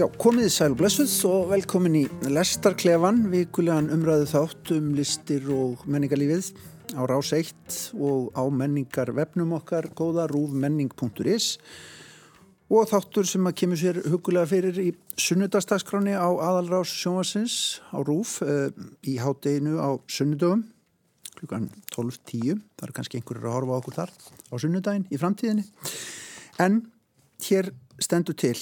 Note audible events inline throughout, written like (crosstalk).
Já, komið í sæl og blessuð og velkomin í Lestarklefan, vikulegan umræðu þátt um listir og menningarlífið á Rás 1 og á menningarvefnum okkar, góða rúfmenning.is og þáttur sem að kemur sér hugulega fyrir í sunnudagsdagskráni á aðalrás sjónvarsins á Rúf uh, í hátteginu á sunnudögum klukkan 12.10 það er kannski einhverjur að horfa okkur þar á sunnudagin í framtíðinni. En hér stendur til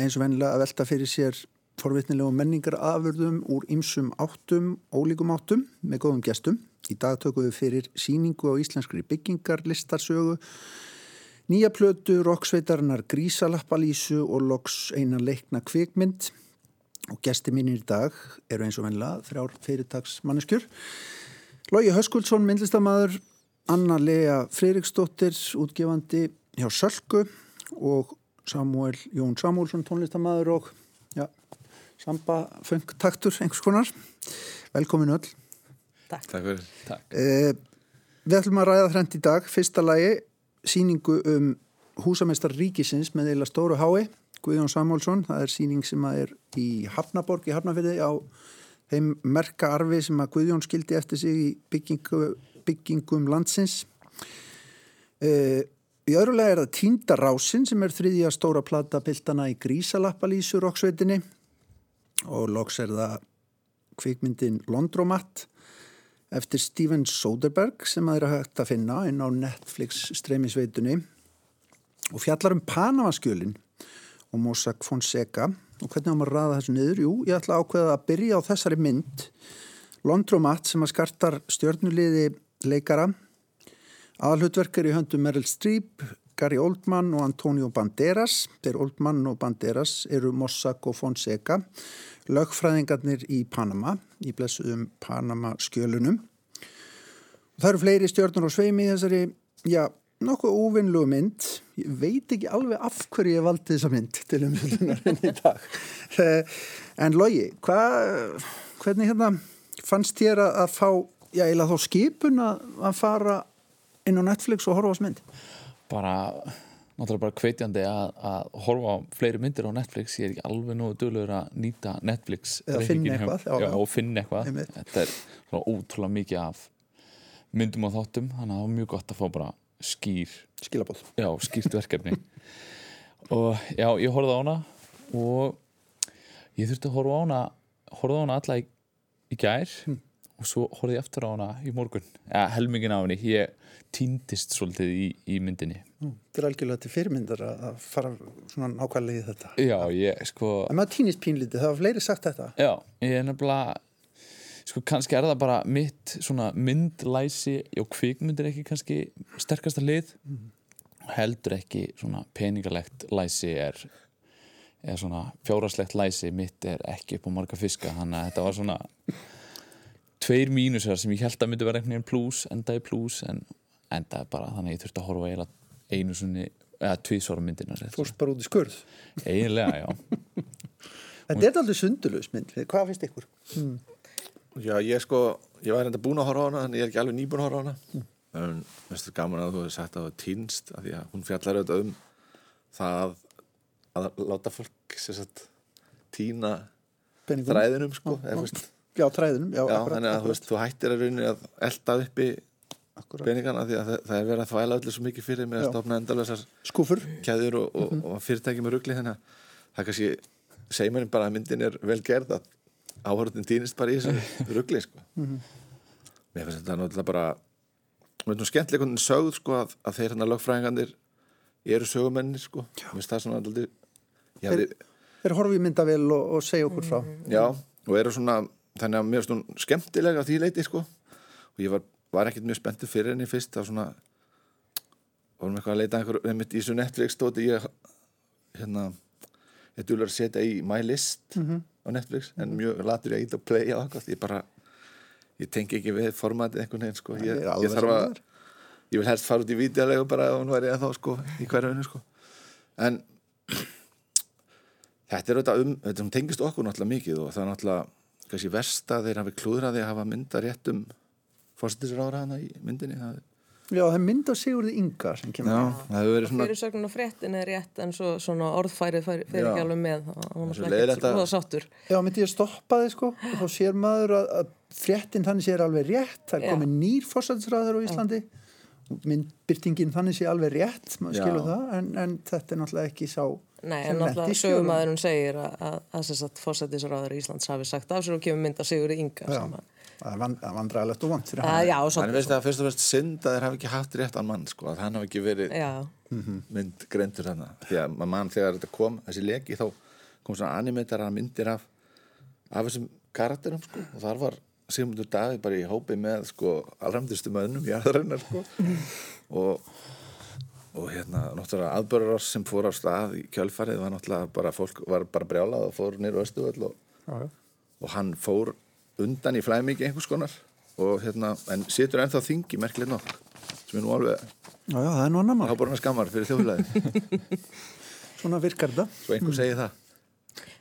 eins og vennilega að velta fyrir sér forvitnilegum menningar afurðum úr ymsum áttum, ólíkum áttum með góðum gestum. Í dag tökum við fyrir síningu á íslenskri byggingar, listarsögu Nýja plötu, roksveitarnar Grísalappalísu og loks eina leikna kvikmynd og gesti mínir í dag eru eins og vennilega þrjár fyrirtagsmanneskjur. Lógi Höskuldsson, myndlistamæður, Anna Lea Freiriksdóttir, útgefandi hjá Sölku og Samuel Jón Samuelsson, tónlistamæður og ja, samba funktaktur einhvers konar. Velkomin öll. Takk. Takk fyrir. Takk. Eh, við ætlum að ræða þrend í dag. Fyrsta lagi síningu um húsameistar ríkisins með eila stóru hái Guðjón Samúlsson, það er síning sem er í Hafnaborg í Hafnafjörði á þeim merka arfi sem að Guðjón skildi eftir sig í byggingu, byggingum landsins e, í öðrulega er það Tíndarásin sem er þriðja stóra plata piltana í Grísalappalísu roksveitinni og loks er það kvikmyndin Londromat eftir Steven Soderbergh sem að er að hægt að finna inn á Netflix streymisveitunni og fjallar um Panamaskjölin og Mossack Fonseca og hvernig á maður að ræða þessu niður? Jú, ég ætla að ákveða að byrja á þessari mynd Londromat sem að skartar stjörnuliði leikara aðalhutverkar í höndum Meryl Streep Gary Oldman og Antonio Banderas. Þeir Oldman og Banderas eru Mossack og Fonseca lögfræðingarnir í Panama í blessuðum Panama skjölunum það eru fleiri stjórnur og sveimi í þessari, já, nokkuð óvinnlu mynd, ég veit ekki alveg af hverju ég valdi þessa mynd til umfjöldunarinn (laughs) í dag. En Lógi, hvernig hérna fannst þér að fá, já, eila þá skipun að fara inn á Netflix og horfa á þessu mynd? Bara náttúrulega bara kveitjandi að, að horfa á fleiri myndir á Netflix. Ég er ekki alveg nú dölur að nýta Netflix eða finna eitthvað já, já, og finna eitthvað. Þetta er svona ótrúlega mikið af myndum og þáttum þannig að það var mjög gott að fá bara skýr skilabóð já, skýrt verkefni. (laughs) Og já, ég horfði á hana og ég þurfti að horfa á hana horfði á hana alla í, í gær. Hm. Og svo horfði ég eftir á hana í morgun. Ja, helmingin á henni, ég týndist svolítið í, í myndinni. Mm, Þetta er algjörlega til fyrirmyndar að fara svona nákvæmlega í þetta. Já, ég sko En maður týnist pínlítið, það var fleiri sagt þetta. Já, ég er nefnilega sko kannski er það bara mitt svona myndlæsi og kvikmyndir ekki kannski sterkasta lið. Mm. heldur ekki svona peningalegt læsi er eða svona fjóraslegt læsi mitt er ekki upp á marga fiska þannig að þetta var svona tveir mínusar sem ég held að myndi vera einhvern veginn pluss, endaði pluss en endaði bara þannig að ég þurfti að horfa eiginlega einu svonni, eða tvísvara myndina Fórst bara út í skurð. Eiginlega, já. (laughs) Þetta er aldrei sundulus mynd, hvað finnst ykkur? Hmm. Já, ég sko ég var enda búin að horfa á hana, en ég er ekki alveg nýbúin að horfa á hana. Hmm. en mér finnst gaman að þú hefði sagt að það var týnst, af því að hún fjallar auðvitað um það að, láta fólk sagt, týna þræðinum sko, eða, Já, træðinum Já, já akkurat, þannig að akkurat. þú, veist, þú hættir að rauninni að elda uppi peningana því að það, það er verið að þvæla öllu svo mikið fyrir með að stofna endalvessar skúfur kæður og, og, mm -hmm. og fyrirtæki með ruggli þannig að það kannski segir mér bara að myndin er vel gerð að áhörðin týnist bara í þessu (laughs) ruggli sko. mm -hmm. mér finnst þetta náttúrulega bara mér finnst skemmtilega hvernig sögð sko, að, að þeir hérna lögfræðingandir eru sögumennir sko. mér finnst það svona já, þeir, þeir horfi myndavel og, og segja okkur frá já og eru svona þannig að mér hún skemmtilega því leiti sko. Og ég var var ekkert mjög spenntið fyrir henni fyrst þá svona vorum eitthvað að leita einhver einmitt í þessu Netflix stóti ég hérna ég dúlar að setja í my list mm -hmm. á Netflix en mjög latur ég að ít að playa á það ég bara ég tengi ekki við formatið einhvern veginn sko. Ég, ég þarf að ég vil helst fara út í videolegu bara ef hún væri að þá sko í hverjafinu sko. En (clears throat) þetta er auðvitað um þetta tengist okkur náttúrulega mikið og það er náttúrulega kannski versta þeir hafi klúðraði að hafa mynda rétt um fórsetisráður hana í myndinni það, Já, það er mynd á Sigurði Inga sem kemur. Já, það hefur verið svona fyrirsögnin og fréttin er rétt en svo svona orðfærið Já. ekki alveg með Svo er leiðilegt ekki að- svo sáttur Já, myndi ég stoppa þið sko og þá sér maður að, að fréttin þannig sé er alveg rétt, það er komið nýr fórsættisræður á Íslandi myndbyrtingin þannig sé alveg rétt maður Já. skilur það, en, en þetta er náttúrulega ekki sá Nei, en náttúrulega í sögumæðurinn segir að, að, að þess að fósættisráður Íslands hafi sagt af sér og kemur mynd að Sigurði Inga Já, sem að, það er vandræðilegt og vond fyrir að, hann. já, Þannig svolítið veist það fyrst og fyrst synd að þeir hafi ekki haft réttan mann sko, að hann hafi ekki verið Já, mynd greintur þarna. Því að mann þegar þetta kom þessi leki þá kom svona animetara myndir af af þessum karakterum sko og þar var Sigmundur Davíð bara í hópi með sko alræmdustu mönnum jarðarinnar sko. (laughs) Og og hérna náttúrulega aðbörður sem fór á stað í kjölfarið var náttúrulega bara fólk var bara brjálað og fór nýr östuðöll og, og hann fór undan í flæmingi einhvers konar. Og hérna, en situr ennþá þingi merkilegt nokk sem er nú alveg já, já, það er nú annar mál, háborna skammar fyrir þjóðfélagi (laughs) svona virkar þetta. Svo einhver segi það.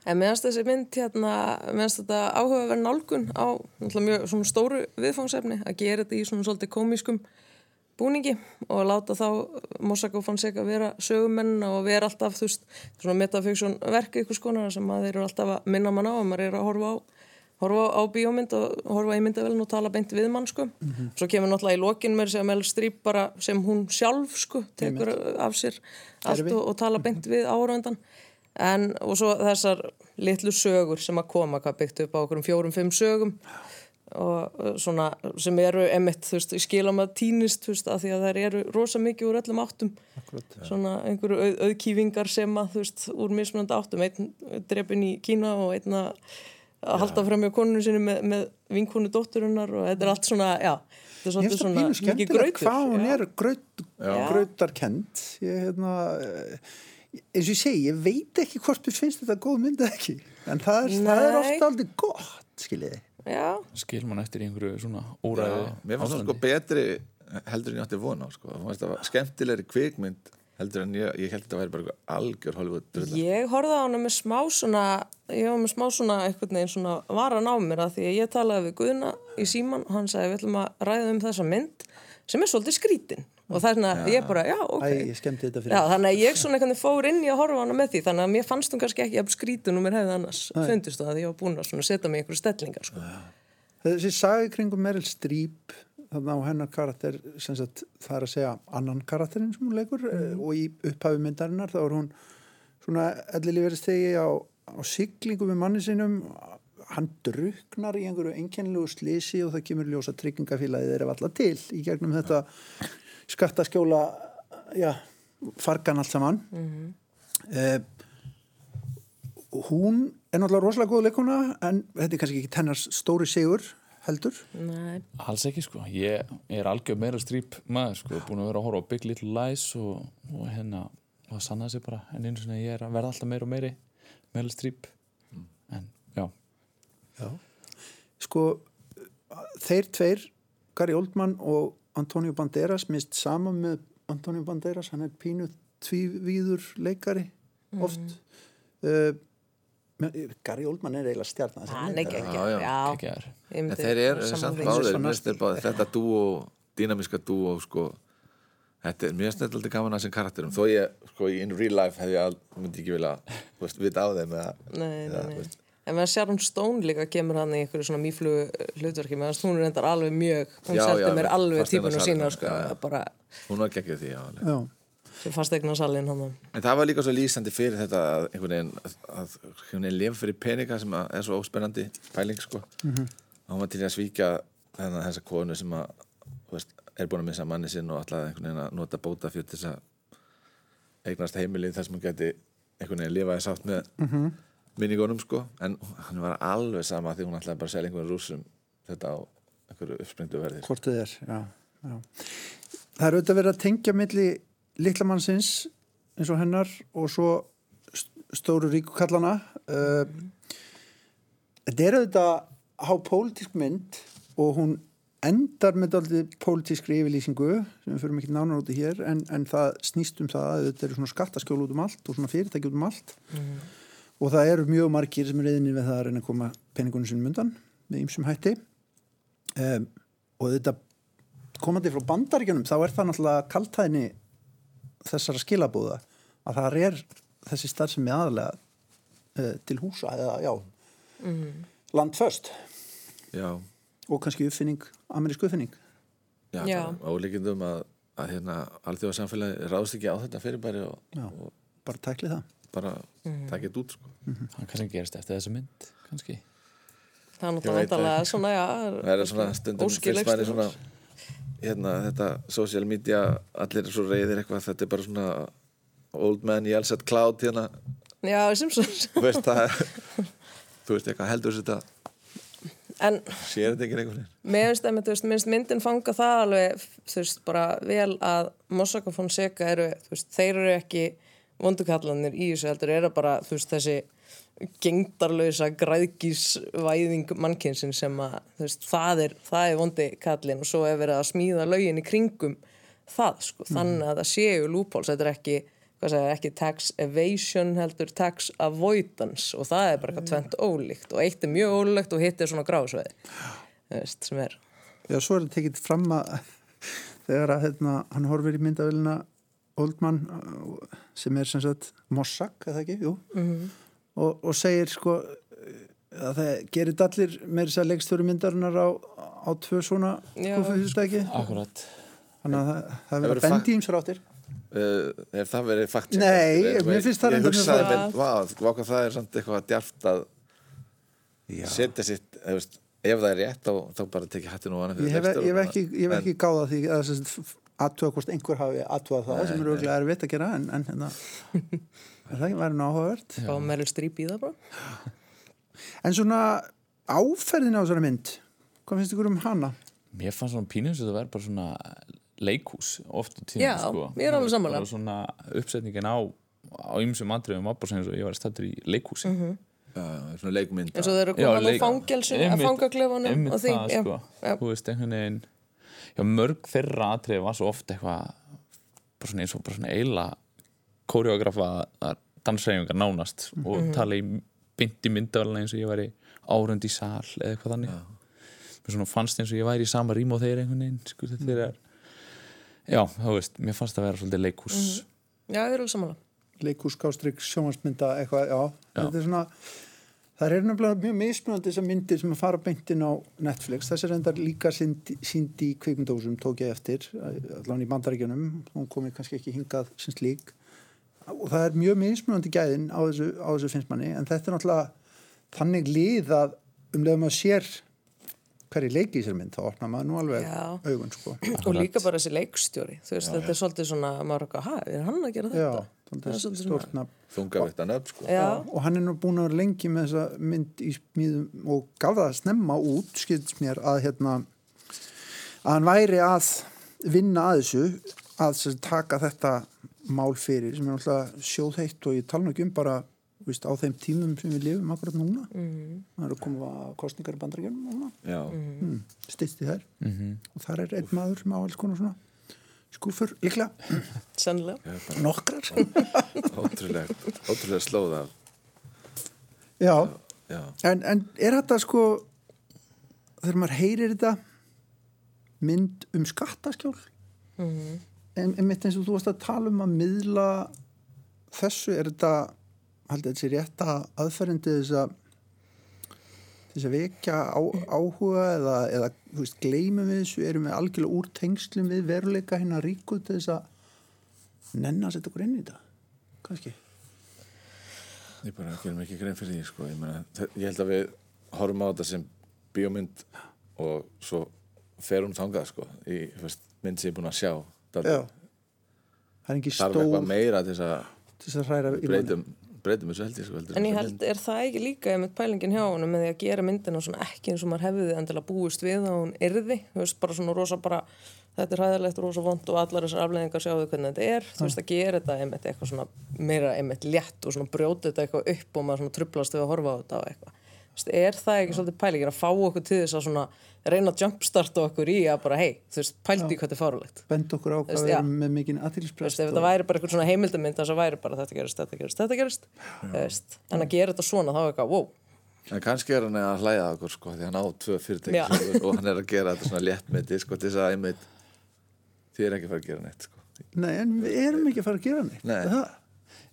En meðanst þessi mynd hérna, meðanst þetta áhugaverð nálgun á mjög svona stóru viðfangsefni að gera þetta í svona svolítið komískum búningi og láta þá Mossack og Fonseca vera sögumenn og vera alltaf, þú veist, svona metafíksjón verk ykkur skonar sem að þeir eru alltaf að minna mann á og maður er að horfa á horfa á bíómynd og horfa í myndavelin og tala beint við mann sko. Svo kemur náttúrulega í lokin mér sem Mel Streep bara sem hún sjálf sko tekur af sér allt og, og tala beint við áraundan en og svo þessar litlu sögur sem að koma hvað byggt upp á okkur um fjórum, fimm sögum og uh, svona sem eru emitt, þú veist, skila maður týnist þú veist, að því að þær eru rosa mikið úr öllum áttum. Akkurat. svona einhverju auð, auðkýfingar sem að þú veist, úr mismunandi áttum. Einn drepin í Kína og einn að að halda fram hjá konunum sinni með, með vinkonu dótturinnar og þetta er allt svona, já þetta er Ég svolítið finnst það svona pínu mikið grautur hvað hún já. er graut, grautarkend ég hérna eh, eins og ég segi, ég veit ekki hvort við finnst þetta góð mynd eða ekki en það er, það er ofta aldrei gott skiljiði já, skil mann eftir í einhverju svona óræði Mér fannst það sko betri heldur en ég átti von á sko. Það skemmtilegri kvikmynd heldur en ég, ég held að þetta væri bara eitthvað algjör Hollywood drulla. Ég horfði á hana með smá svona, ég var með smá svona einhvern veginn svona varan á mér að því að ég talaði við Guðna í síman og hann sagði við ætlum að ræða um þessa mynd sem er svolítið skrítin og það er svona, ég bara, já, ok. Æ, ég skemmti þetta fyrir Já, þannig að ég svona einhvern veginn fór inn í að horfa hana með því þannig að mér fannst hún kannski ekki að skrítin og mér hefði annars fundist það að ég var búin að setja mig einhverju stellingar, sko. Þessi sagi kringum Meryl Streep þarna á hennar karakter sagt, það er að segja annan karakterinn sem hún leikur mm. og í upphafi myndarinnar þá er hún svona ellili verið stegi á, á siglingu með manni sinum hann druknar í einhverju einkennilegu slisi og það kemur ljósa tryggingafélagið þeirra valla til í gegnum þetta skattaskjóla já, fargan allt saman. Mm hún er náttúrulega rosalega góð leikuna en þetta er kannski ekki tennar stóri sigur heldur. Nei, alls ekki sko, ég er algjör meira strýp maður sko, búin að vera að horfa á Big Little Lies og, og hérna og það sannaði sig bara, en einu sinni ég er að verða alltaf meira og meiri meira strýp. En já, Já. Sko, þeir tveir, Gary Oldman og Antonio Banderas, mist saman með Antonio Banderas, hann er pínu tvívíður leikari oft. Uh, með- Gary Oldman er eiginlega stjarnan. hann er er myndi þeir eru samt báðir, þetta dúo, dýnamiska dúo, sko, þetta er, finnst þetta alltaf gaman að þessum karakterum, þó ég, sko, í in real life hefði ég myndi ekki vilja, vita á þeim eða, Nei, nei, eða, nei. þú veist, En meðan Sharon Stone líka kemur hann í einhverju svona mýflugu hlutverki meðan hún er endar alveg mjög, hún seldi mér alveg salinn, sína sko, já, já. bara hún var geggjöð því, já, alveg. Já, sem fastegna salin hann En það var líka svo lýsandi fyrir þetta að einhvern veginn, að, að einhvern veginn lifa fyrir peninga sem að er svo óspennandi pæling, sko. Mm -hmm. Hann var til að svíkja þennan þessa konu sem að, þú veist, er búin að missa manni sinn og alltaf einhvern veginn að nota bóta fyrir þess að eignast heimilið þar sem hún geti einhvern veginn lifaði sátt með mm minningunum, sko. En hann var alveg sama því hún ætlaði bara að selja einhvern rússum þetta á einhverju uppsprengdu verði. sko. hvort þið er, já, já. Það er auðvitað verið að tengja milli litlamannsins eins og hennar og svo st- stóru ríkukallana. Uh, þetta er auðvitað há pólitísk mynd og hún endar með dálítið pólitískri yfirlýsingu sem við fyrir ekki nánar út í hér en, en það snýst um það að þetta eru svona skattaskjól út um allt og svona fyrirtæki út um allt og það eru mjög margir sem er reyðinni við það að reyna að koma peningunum sinni mundan með ýmsum hætti. Um, og þetta komandi frá bandaríkjunum þá er það náttúrulega kaltæðni þessara skilabúða að það er þessi starf sem er aðalega uh, til húsa eða já land först Já, og kannski uppfinning, amerísku uppfinning. Já, Já. álíkindum að, að hérna alþjóða samfélagi ráðst ekki á þetta fyrirbæri og, og bara tækli það bara mm. takja þetta út sko. hann kannski gerist eftir þessu mynd kannski? Það er náttúrulega það vantarlega svona, já það er svona stundum fyrst er svona hérna þetta social media allir er svo reyðir eitthvað þetta er bara svona old man yells at cloud hérna, Já, þú veist það þú veist eitthvað heldur þetta? En sér þetta ekki einhvern veginn? Mér finnst myndin fanga það alveg, þú veist, bara vel að Mossack og Fonseca eru, þú veist, þeir eru ekki vondukallanir í þessu heldur, eru bara, þú veist, þessi gengdarlösa græðgísvæðing mannkynnsin sem að, veist, það er, er vondi kallin og svo er verið að smíða lögin í kringum það, sko, þannig að það séu lúpóls, þetta er ekki, hvað segja, ekki tax evasion heldur tax avoidance og það er bara eitthvað tvent ólíkt og eitt er mjög ólíkt og hitt er svona grásveði, þú veist, sem er Já, svo er það tekið fram að (laughs) þegar að hérna, hann horfir í myndavélina Oldman uh, sem er sem sagt Mossack, eða ekki, jú. Og, og segir sko að það gerir allir með þess að leikstjóri myndarinnar á, á tvö svona akkurat. Þannig að það, það verður bendi ímsráttir uh, ef það verið fakt Nei, mér finnst það ég mjög hugsaði með, hvað það er samt eitthvað djarft að setja sitt eða, veist, ef það er rétt þá, þá bara tekið hattin og annað ég hef, ég hef ekki, ég hef ekki gáða því að aðtuga hvort einhver hafi aðtuga það sem eru auðvitað erfitt að gera en, en hérna (laughs) er það ekki væri nú áhugavert fá Meryl Streep í það bara (gasps) en svona áferðin á þessari mynd hvað finnst ykkur um hana? mér fannst svona pínum sem það verður bara svona leikhús oft á tíma Já, sko. ég er alveg sammála. Bara svona uppsetningin á á ymsum andriðum var bara sem ég var stættur í leikhúsi Mhm. já, svona leikmynd eins og þeir eru komin á fangelsun að og því, það, já, sko. þú veist einhvern veginn já, mörg þeirra atriði var svo oft eitthvað bara svona eins og bara svona eila koreografa dansreifingar nánast og Mhm. tala í bynd í myndavælina eins og ég væri árund í sal eða eitthvað þannig. Mér svona fannst eins og ég væri í sama rím og þeir einhvern veginn sko, þetta er já, þú veist, mér fannst það vera svolítið leikhús. Já, ég er alveg samanlega leikús, gástrygg, sjónvarsmynda eitthvað, já, þetta er svona það er nefnilega mjög mismunandi þessar myndir sem að fara beintin á Netflix. Þessi endar líka sínd í kvikmyndósum tók ég eftir, allan í bandaríkjunum. Hún komi kannski ekki hingað sem slík. Og það er mjög mismunandi gæðin á þessu, á þessu finnst manni. En þetta er náttúrulega þannig lið að um leiðum að sér hverju leiki í sér mynd, þá opnar maður nú alveg Já. augun sko (clears throat) og líka bara þessi leikstjóri þú veist, þetta er svolítið svona, maður er eitthvað, hæ, er hann að gera já, þetta? þannig Það er að svolítið stort svona- nafn þungavættan upp sko. Já, og hann er nú búin að vera lengi með þessa mynd í smíðum og gaf það snemma út, skilst mér að hérna að hann væri að vinna að þessu að sem, sagt, taka þetta mál fyrir sem er náttúrulega sjóðheitt og ég tala nú ekki um bara víst, á þeim tímum sem við lifum akkurat núna. Mm. það eru komið að kostningar í bandarækjunum núna, já, mm. stýst í þær. Mhm. og þar er einn maður sem á alls konar svona skúfur líklega, sennilega. Nokkrar. (laughs) Ótrúlega ótrúlega slóð af já, já, En, en er þetta sko þegar maður heyrir þetta mynd um skattaskjól? Mhm. en einmitt eins og þú varst að tala um að miðla þessu er þetta haldið þessi rétta aðferðindi þess að þess að vekja á, áhuga eða, eða veist, gleymum við þessu. Erum við algjörlega úr tengslum við veruleika hérna ríku til þess að nenna að setja okkur inn í þetta? Kannski. Ég bara gerum ekki grein fyrir því sko. ég, meina, þe- ég held að við horfum á þetta sem bíómynd og svo fer hún þangað sko, í veist, mynd sem ég er búin að sjá. Já. það er eitthvað meira til þess að að breytum, breytum þessu held ég sko, heldur En ég held, er það ekki líka með pælingin hjá honum með því að gera myndina svona ekki eins og maður hefði endilega búist við að hún yrði, þú veist, bara svona rosa bara, þetta er hæðilegt, rosa vond og allar þessar afleðingar sjáðu hvernig þetta er, þú veist, að gera þetta einmitt eitthvað svona meira einmitt létt og svona brjóta þetta eitthvað upp og maður svona trublast við að horfa á þetta og eitthvað. Er það ekki svolítið pælingin að fá okkur til þess að svona reyna að jumpstarta okkur í að bara, hei, þú veist, pældi hvað þetta er fárulegt. bend okkur á hvað við erum með mikinn Þú aðtilsprest ef þetta væri bara eitthvað svona heimildamind þess að væri bara þetta gerist, þetta gerist, þetta gerist, veist, en að gera þetta svona þá er eitthvað, wow, En kannski er hann að hlæða okkur sko, því hann á tvö fyrirtæki Já. sjálfur og hann er að gera þetta svona léttmyndi sko, til þess að einmitt þið er ekki að fara að gera neitt sko. Nei, en við erum ekki að fara að gera neitt Nei. Það-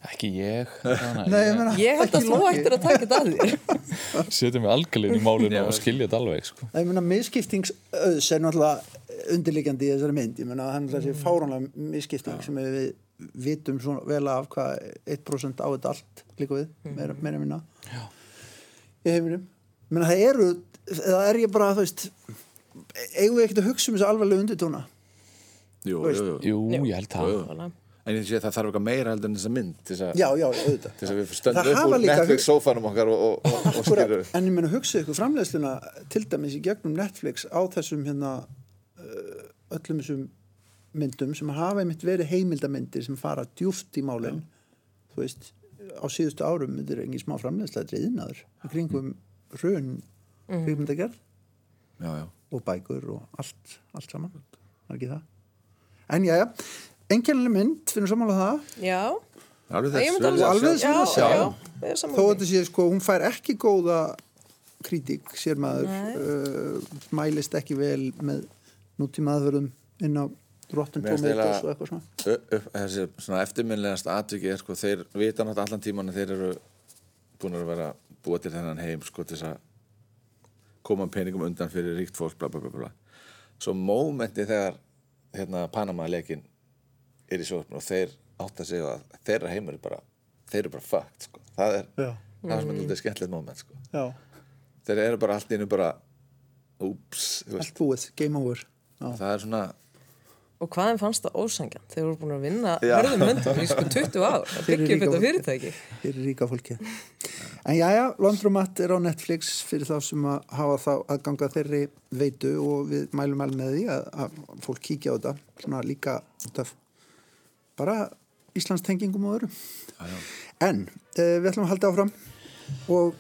Ekki ég (laughs) Þannig, Nei, ég meina Ég held að þú ættir að taka þetta að þér. (laughs) Setjum við algjörlega í málinu og skilja þetta alveg sko. Ég meina, misskiptingsauðs er náttúrulega undirliggjandi í þessari mynd. Ég meina, hann er þessi fáránlega misskipting sem við vitum svona vel af hvað 1% á þetta allt líka við, meira, meira minna. Já. Í heiminum. Ég meina, það eru, eða er ég bara, þú veist, eigum við ekkert að hugsa um þessu alvarlega undirtóna? jú, jú, jú. Jú, ég held það Jú, jú. En ég sé að það þarf eitthvað meira heldur en þessa mynd til þess að, Já, já, auðvitað. til þess að við stöndum upp úr Netflix sófanum okkar og, og, og, og skilur en ég meina hugsið ykkur framleiðsluna til dæmis í gegnum Netflix á þessum hérna uh, öllum þessum myndum sem hafa einmitt verið heimildamindir sem fara djúft í málinn þú veist, á síðustu árum er engin smá yðnaður í kringum raun kringmyndagerð já, já. og bækur og allt, allt saman. Er ekki það? En já, já, engjörlega mynd, finnum sammála það? Já, alveg þess alveg svona já, sjá. er þó að þetta sé sko, hún fær ekki góða kritík, sér maður. Uh, mælist ekki vel með nútíma aðverðum inn á Rotten Tomatoes og eitthvað svona. þessi svona eftirminnilegast atviki er sko, þeir vita náttúrulega allan tíman að þeir eru búin að vera búa til þennan heim sko til þess að koma peningum undan fyrir ríkt fólk bla bla bla bla. Svo mómenti þegar hérna Panama leikin er í sjóðum og þeir átta sig á að þeirra heimur er bara þeir eru bara fucked sko. Það er já, það er sem er þetta skemmtilegt móment sko. Þeir eru bara allt í innu bara úps, þú veist. Allt búið, game over. Já, það er svona Og hvaðan fannst það ósangjan? Þeir voru búin að vinna hörðum höndum í sko 20 ár. (laughs) Að byggja upp þetta fyrirtæki. fyrir ríka fólki en já, já, Londromat er á Netflix fyrir þá sem að hafa þá að ganga þeirri veitu og við mælum alveg með því að, að fólk kíkja á þetta svona líka út af bara Íslands tengingum og öðru já, já. En uh, við ætlum að halda áfram og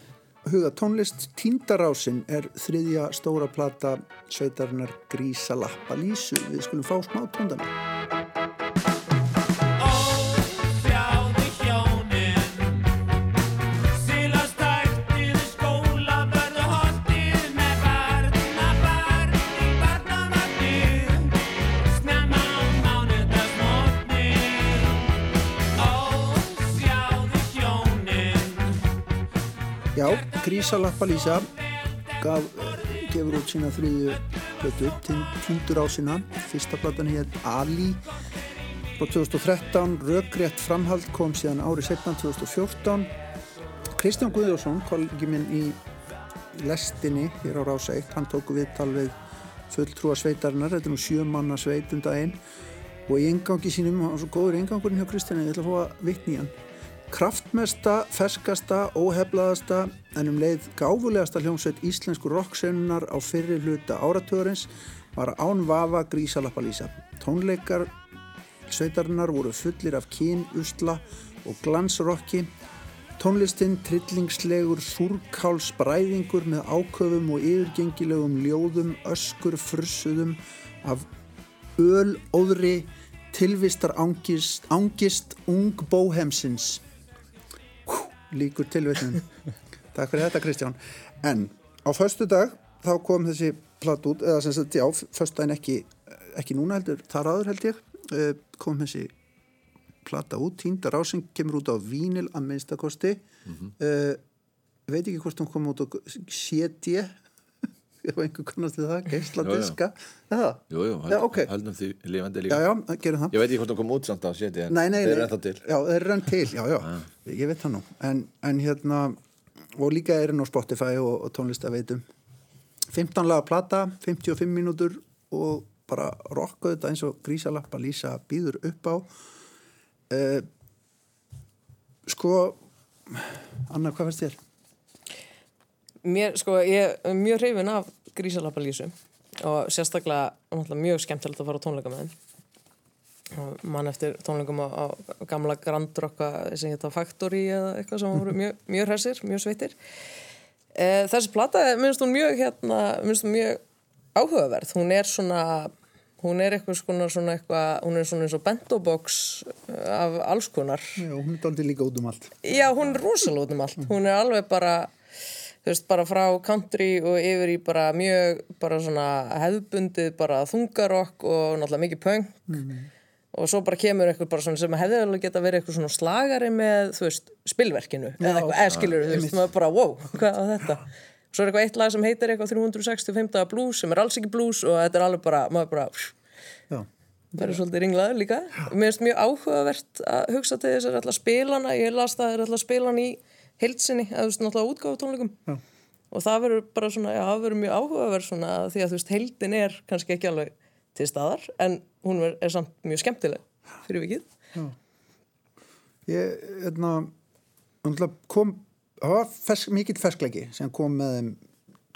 huga tónlist Tíndarásin er þriðja stóra plata sveitarinnar Grísa Lappa Lísu. Við skulum fá smá tóndana. Já, Grísa Lappa Lísa gaf, gefur út sína þriðju plötu, Tíndarásina. Fyrsta platan hér Ali frá 2013, Röggrétt framhald kom síðan árið setna 2014. Kristján Guðjórsson, kollegi minn í lestinni hér á Rása 1, hann tóku viðtal við fulltrúa sveitarinnar, þetta er nú sjö manna sveit um daginn og í engangi sínum, hann var svo góður engangurinn hjá Kristjáni, ég ætla að fá að vitni hann kraftmesta, ferskasta, óheflaðasta en um leið gáfulegasta hljómsveit íslensku rocksennunar á fyrri hluta áratugurins var án vafa Grísalappa Lísa. Tónleikar sveitarinnar voru fullir af kín, usla og glansrocki Tónlistinn trillingslegur þúrkáls bræðingur með áköfum og yfirgengilegum ljóðum, öskur, frussuðum af öl, óðri, tilvistar angist, angist ung bóhemsins. Líkur tilvitnum. (laughs) Takk fyrir þetta Kristján. En á föstu dag þá kom þessi platt út, eða sem sagt, já, föstu daginn ekki, ekki núna heldur, þar áður held ég, eh, kom þessi plata út, Týnda rásing kemur út á vínil að minnstakosti mm veit ekki hvort hún kom út á CD (laughs) ef einhver kannast við það, geisladiska já, Jú, jú, Já, ok. höldum því lifandi já, líka. Já, gerum það. Ég veit ekki hvort hún kom út samt á séti en nei, nei, þeir eru ennþá til. Já, þeir eru enn til, já, já, ég veit það nú. En, en hérna, og líka er hann á Spotify og, og tónlistaveitum 15 laga plata 55 mínútur og bara rocka þetta eins og grísalappa Lísa býður upp á. Uh, sko Anna, hvað fannst þér? Mér, sko, ég er mjög hrifin af grísalappa lísu og sérstaklega mjög skemmtilegt að fara á tónleika með þeim. Mann eftir tónleikum á, á gamla Grand Rocka sem geta Factory eða eitthvað sem voru (laughs) mjög, mjög hressir, mjög sveitir e, þessi plata, minnst hún mjög hérna, minnst hún mjög áhugaverð, hún er svona hún er eitthvað svona, svona eitthvað hún er svona eins og bento box af alls konar. Já, hún er daldið líka út um allt. Já, hún er rosalega út um allt. Hún er alveg bara, þú veist, bara frá country og yfir í bara mjög bara svona hefðbundið bara þungarokk og náttúrulega mikið punk. Og svo bara kemur eitthvað bara svona sem hefði alveg geta verið eitthvað svona slagari með, þú veist, spilverkinu eða eitthvað, eða skilur, þú veist, maður bara, wow, hvað var þetta? Svo er eitthvað eitt lag sem heitir eitthvað 365 daga blues sem er alls ekki blues og þetta er alveg bara, maður bara Já. verður svolítið ringlaður líka. Mér finnst mjög áhugavert að hugsa til þess að spilana, ég las það er alltaf spilan í heilsinni, eða þú veist náttúrulega útgáfu tónleikum Já. og það verður bara svona, já, það verður mjög áhugavert svona því að þú veist, heildin er kannski ekki alveg til staðar, en hún er, er samt mjög skemmtileg fyrir vikið Ég, hérna, náttúrulega kom, það var fersk, mikill ferskleiki sem kom með þeim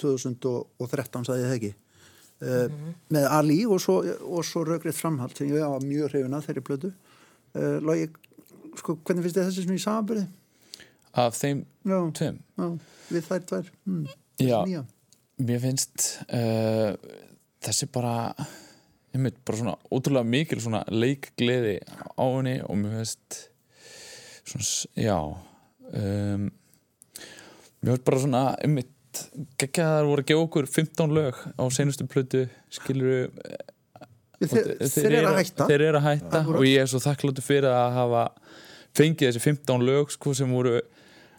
2013, sagði ég það ekki, uh, með Ali og svo, og svo rögrið framhald sem ég var mjög hrifuna þeirri blödu. Uh, Logi, sko, hvernig finnst þið þessi svona í samanbyrði? Af þeim Já, tveim já, við þær tvær. Hmm. Já, mér finnst uh, þessi bara einmitt, bara svona ótrúlega mikil svona leikgleði á henni og mér finnst svona, já um, mér finnst bara svona einmitt, geggjaðar voru að gefa okkur 15 lög á seinustu plötu skilur Þeir, þeir eru að hætta. eru að hætta og ég er svo þakkláttur fyrir að hafa fengið þessi 15 lög sko, sem voru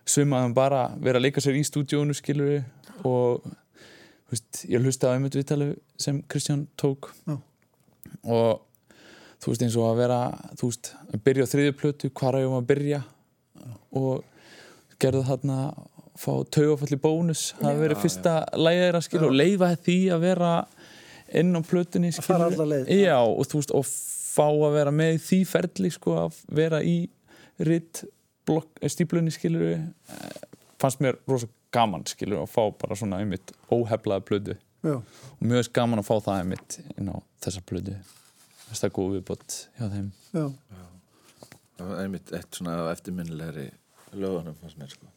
sumaðum bara vera að leika sér í stúdíónu skilur og veist, ég hlusta á einmitt viðtalið sem Kristján tók. Já. og þú veist eins og að vera þú veist, að byrja á þriðju plötu hvar að ég um að byrja? Og gerðu þarna fá taugafalli bónus hafi verið fyrsta lægið þeirra skilur og leifa því að vera inn á plötunni Að fara alla leið. já, og þú veist, og fá að vera með því ferli sko, að vera í ritt stíplunni skilur fannst mér rosa gaman skilur að fá bara svona einmitt óheflaða plötu. Já, og mjög veist gaman að fá það einmitt inn á þessa plötu. Þess að góð viðbót hjá þeim. Já. það var einmitt eitt svona eftirminnilegri lögunum fannst mér sko.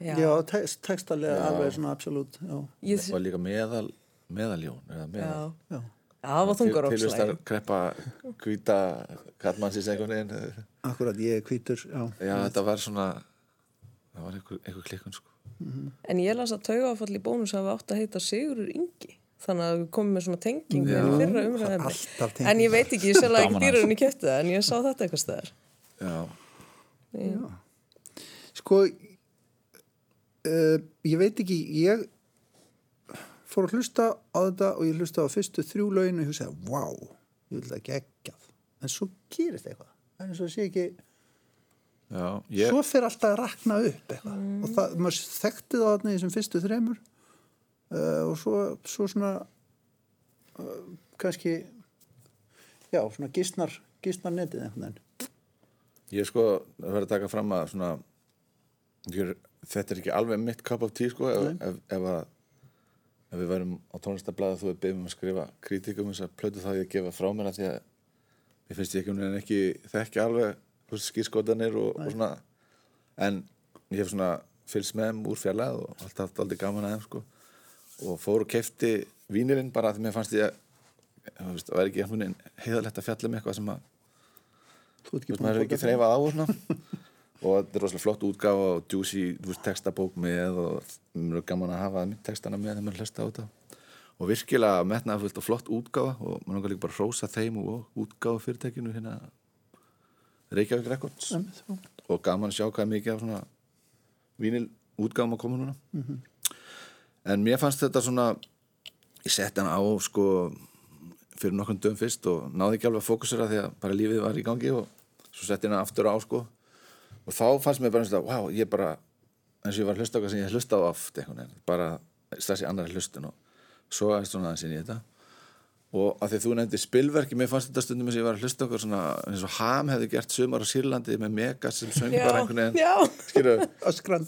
Já, Já, text, textalega Já. alveg svona absolutt, já. ég, og líka meðal meðaljón eða já. meðal já. Já, það var þungarókslæg tilvistar kreppa hvíta kallmannsins einhvern veginn Akkurat, ég er hvítur, já. já þetta var svona það var einhver, einhver klikkun sko En ég las að taugafall í bónus hafa átt að heita Sigurur Ingi þannig að við komum með svona tengingu Já. í fyrra tenging. En ég veit ekki, ég selja ekki að dýrarinn í það en ég sá þetta eitthvað stæðar já, Sko, uh, ég veit ekki, ég fór að hlusta á þetta og ég hlusta á fyrstu þrjú lögin og ég hugsaði, vá, ég vil það geggjað. En svo gerist eitthvað. Og það sé ekki, já ég, svo fer alltaf að rakna upp eitthvað. Og það, maður þekkti það þarna í þessum fyrstu þremur uh, og svo, svo svona, uh, kannski, já, svona gísnar, gísnar netið einhvern veginn. ég sko það verður að taka fram að svona þetta er ekki alveg mitt cup of tea sko ef, ef, ef, að, ef við værum á tónlistablaða þú er beðum að skrifa kritíkum þess að plötu þá ég að gefa frá mér því að ég finnst ég ekki, um ekki þekki alveg skýrskotanir og, og svona. En ég hef svona fylgst með þeim úr fjarlæð og alltaf haft aldrei gaman að þeim sko. Og fór og kefti vínirinn bara því mér fannst ég að það væri ekki einhvern veginn heiðalegt að fjalla um eitthvað sem að Þú veist, maður er ekki þreifað á og svona (laughs) og þetta er rosalega flott útgáfa og juicy, þú veist, textabók með og mér er gaman að hafa textana með þegar maður hlusta á þetta. Og virkilega metnaða fullt og flott útgáfa og maður langar líka bara að hrósa þeim og útgáfa fyrirtækinu hérna Reykjavík Records. Já. og gaman að sjá hvað mikið af svona vínil útgáfum að koma núna. En mér fannst þetta svona ég sett hana á sko fyrir nokkrum dögum fyrst og náði ekki alveg að fókusera því að bara lífið var í gangi og svo sett hana aftur á sko og þá fannst mér bara eins og það, wow, ég bara eins og ég var að hlusta á hvað sem ég hlusta á oft einhvern veginn, bara stæðs í annari hlustun og svo aðeins svona aðeins inn í þetta. Og að því þú nefndi spilverki mér fannst þetta stundum eins og ég var að hlusta okkur svona eins og Ham hefði gert sumar á Sýrlandi með Megas sem söng bara einhvern veginn.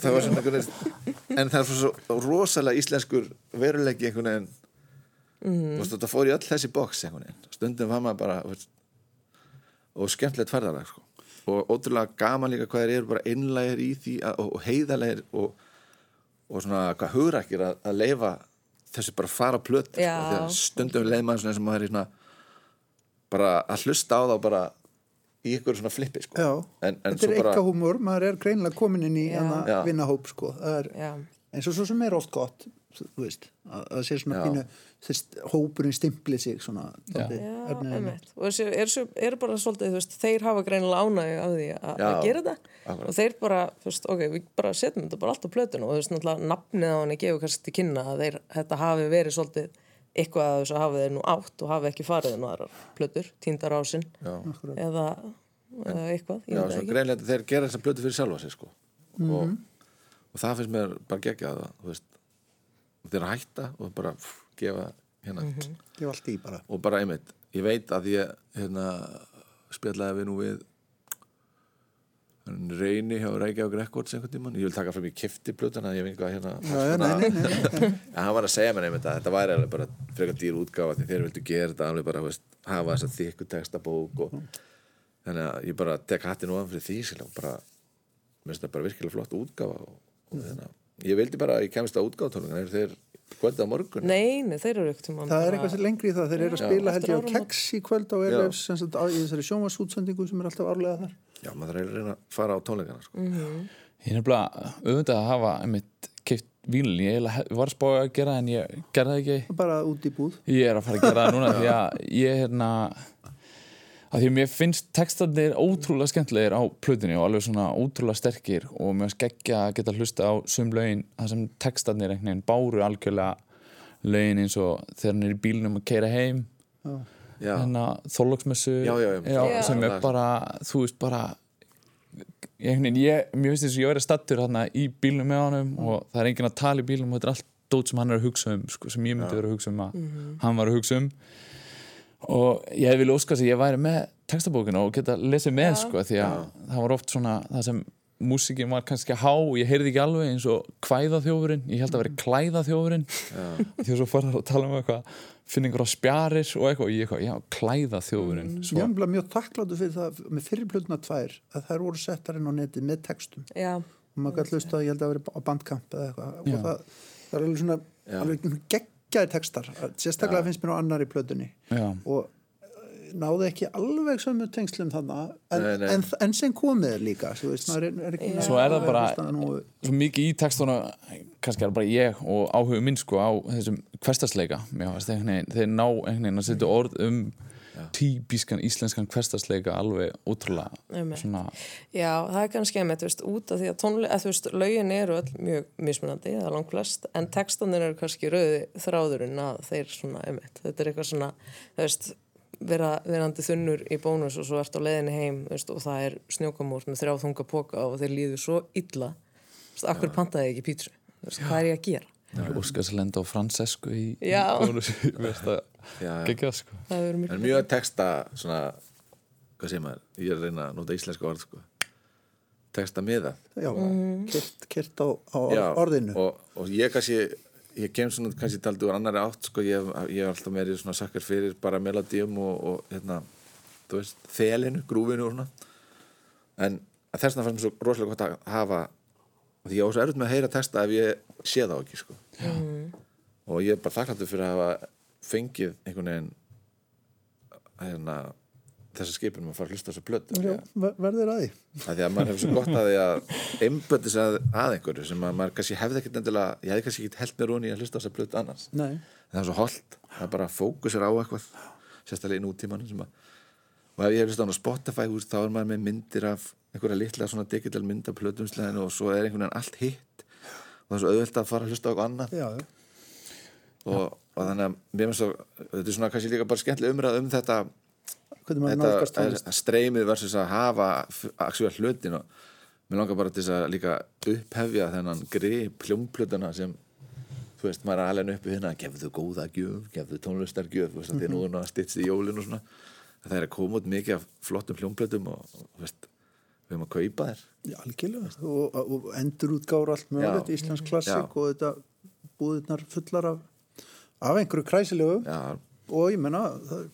það var svona einhvern veginn en það er svo, svo rosalega íslenskur veruleiki einhvern veginn. Mm. veist, það fór í öll þessi box einhvern veginn. Stundum var maður bara og skemmtilegt ferðalag sko. Og ótrúlega gaman líka hvað þeir eru bara einlægir í því að, og, og heiðalegir og, og svona hvað hugrakir að, að leifa þessu bara fara á plötu sko, að stundum leið maður svona sem maður er svona bara að hlusta á þá bara í ykkur svona flippi sko. En, en þetta er svo bara eitthvað húmor, maður er greinilega komin inn í Já. hana Já. vinnahóp sko, það er, eins og svo sem er oft gott þú veist, að það sé svona pínu þess, hópurinn stimpli sig svona dálítið Já, einmitt. Og þessi er, svo- er bara svolítið, þú veist, þeir hafa greinilega ánægju af því að að gera þetta akkurat. og þeir bara, þú veist, ok, við bara setjum þetta bara allt á plötun og þú veist, náttúrulega nafnið á henni gefur kannski til kynna að þeir, þetta hafi verið svolítið eitthvað að þessu hafi þeir nú átt og hafi ekki farið nú aðrar plötur, tíndar ásinn eða, eða eitthvað, Já, svo ekki. greinlega þeir gera þessa blötu fyrir sjálfa sig sko. og, Mhm. og það finnst mér bara geggjað að þú veist, þeir hætta og bara pff, gefa hérna Mhm. Ég var allt í bara. Og bara einmitt, ég veit að ég hérna, spjallaði við nú við reyni hjá Reykjavík Records einhvern tímann, ég vil taka frá mér kifti blötuna ég hvað hérna en (laughs) hann var að segja mér einmitt að þetta væri alveg bara frekar dýr útgáfa því þeir vildu gera þetta alveg bara, veist, hafa þessa þykku textabók og þannig að ég bara tek hattin ofan fyrir því og bara, mér finnst það bara virkilega flott útgáfa og, og þannig að ég vildi bara að ég kemst á útgáfatónungan er þeir kvölda á morgun? Nei, nei, þeir eru ekkert um Það er eitthvað sem lengri í það, þeir eru að spila held ég á keks í kvöld á Airwaves sem sagt á- í þessari sjónvarsútsendingu sem er alltaf árlega þar. Já, maður þarf að reyna að fara á tónleikana sko. Ég er nefnilega auðvitað að hafa einmitt keift vílun, ég var spáð að gera en ég gerði það ekki. Bara út í búð. Ég er að fara að gera það núna því að ég hérna að því að mér finnst textarnir ótrúlega skemmtilegir á plötunni og alveg svona ótrúlega sterkir og mér skeggja að geta hlusta á sum lögin þar sem textarnir einhvern veginn báru algjörlega lögin eins og þegar hann er í bílnum að keira heim. Já, já, já. sem er bara, þú veist bara ég, einhvern veginn, ég, mér finnst þess að ég verið stattur hérna í bílnum með honum og það er enginn að tala í bílnum og þetta er allt dót sem hann er að hugsa um sko, sem ég myndi vera að hugsa um að hann var að hugsa um og ég hefði vilja óska þess að ég væri með textabókina og geta lesið með sko, því að það var oft svona það sem músikin var kannski há ég heyrði ekki alveg eins og kvæða þjófurinn ég held að vera klæða þjófurinn því að svo fara að tala um eitthvað finningur á spjarir og eitthvað og ég eitthvað, já, klæða þjófurinn Ég er nefnilega mjög þakkláttu fyrir það með fyrir plötuna tvær að þær voru settar inn á netið með textum. Já, og maður gæti hlusta, ég held að vera á bandkamp eða eitthvað. Já. og það, það er alveg svona alveg geggjaði textar sérstaklega finnst mér á annar í plötunni. Já, og eh, náði ekki alveg sömu tengslum þannig en, Nei, nei. en, en sem komið er líka þú veist, er, er ekki Svo er það bara- svo mikið í textunum kannski er það bara ég og áhuga minn sko á þessum hverstasleika mér fannst einhvern veginn, þeir ná einhvern veginn að setja orð um típiskan íslenskan hverstasleika alveg Einmitt. svona, Já, það er kannski einmitt, veist, út af því að tónlega, þú veist, lögin eru öll mjög mismunandi, það er langt flest, en textanir eru kannski rauði þráðurinn að þeir svona, einmitt, þetta er eitthvað svona, þú veist, vera, verandi þunnur í bónus og svo ert á leiðinni heim, veist, og það er snjókamór með þrjá þunga póka og þeir líður svo illa, þú veist, akkur pantaði ekki pítsu, þú veist, hvað er ég að gera? Óskarslenda og Francesco í, Já. í bónus (laughs) það Já. sko. Það verður mjög, mjög texta svona, hvað segir maður? Ég er að reyna að nota íslenska orð sko. texta miða. Já, Mhm. kyrt, kyrt á, á orðinu. og, og ég kannski ég kem svona kannski taldi úr annari átt sko, ég, ég hef alltaf verið svona sakkar fyrir bara melodíum og, og hérna, þú veist, þelinu, grúfinu og svona. En þess vegna fannst mér svo rosalega gott að hafa því ég á svo erut með að heyra texta ef ég sé þá ekki sko. og ég er bara þakkláttur fyrir að hafa fengið einhvern veginn hérna þessa skipin maður fara að hlusta á þessu plötu Já, ver- verður að því að því að maður hefur svo gott að því að einböndis að, að einhverju sem að maður kannski hefði ekkert endilega, ég hefði kannski ekki held mér róni að hlusta á þessa plötu annars Nei. það er svo holdt, það er bara fókusir á eitthvað sérstaklega í að og ef ég hef hlusta á Spotify þá er maður með myndir af einhverja litla svona digital mynd af plötumsleginu og svo er einhvern veginn allt hitt og það er svo auðvelt að fara að hlusta á eitthvað annað. Já, já. og, og þannig að mér finnst svo, þetta er svona kannski líka bara skemmtileg umræð um þetta þetta streymið versus að hafa aksjóða hlutin og mér langar bara til þess að líka upphefja þennan grip hljómplutuna sem þú veist, maður er alveg uppi hérna gefðu góða gjöf, gefðu tónlistargjöf þú veist, að því nú er nú að stýtst í jólin og svona. Það er að koma út mikið af flottum hljómplutum og, og þú veist, við erum að kaupa þér Já, algjörlega. Og, og endur útgára allt mögulegt. Íslands klassik og þetta búðirnar fullar af af einhverju kræsilegu. Já, og ég menna það,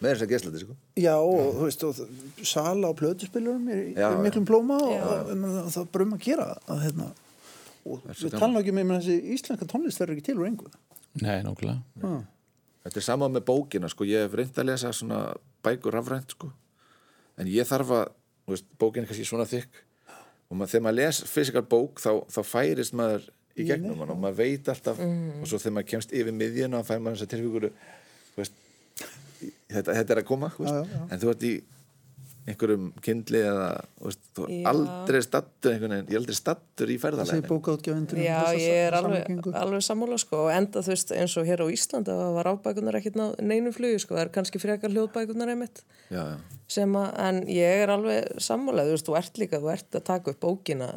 með þess að geslati sko. Já og þú veist og sala á plötuspilurum er, er miklum blóma og, og, og, og það er bara um að gera að, hérna, og við tala ekki með um þessi íslenska tónlist verður ekki til úr engu. Nei, nákvæmlega. Þetta er sama með bókina, sko, ég hef reynd að lesa svona bækur rafrænt, sko. En ég þarf að, veist, bókin er kannski svona þykk. Og mað, þegar maður les fysikal bók þá, þá færist maður í gegnum hann og maður veit alltaf og svo þegar maður kemst yfir miðjuna og fær maður þessa tilfíkuru veist, þetta, þetta er að koma Já, já, já. en þú ert í einhverjum kindli eða veist, þú Já. aldrei stattur einhvern veginn, ég er aldrei stattur í Það segir ferðalegin bókaútgjöfundur Já, ég er alveg, alveg sammála sko og enda þú veist eins og hér á Íslandi það var rafbækunar ekkert ná neinu flugi sko það er kannski frekar hljóðbækunar einmitt. Já, já, sem að, en ég er alveg sammála, þú veist, þú ert líka, þú ert að taka upp bókina,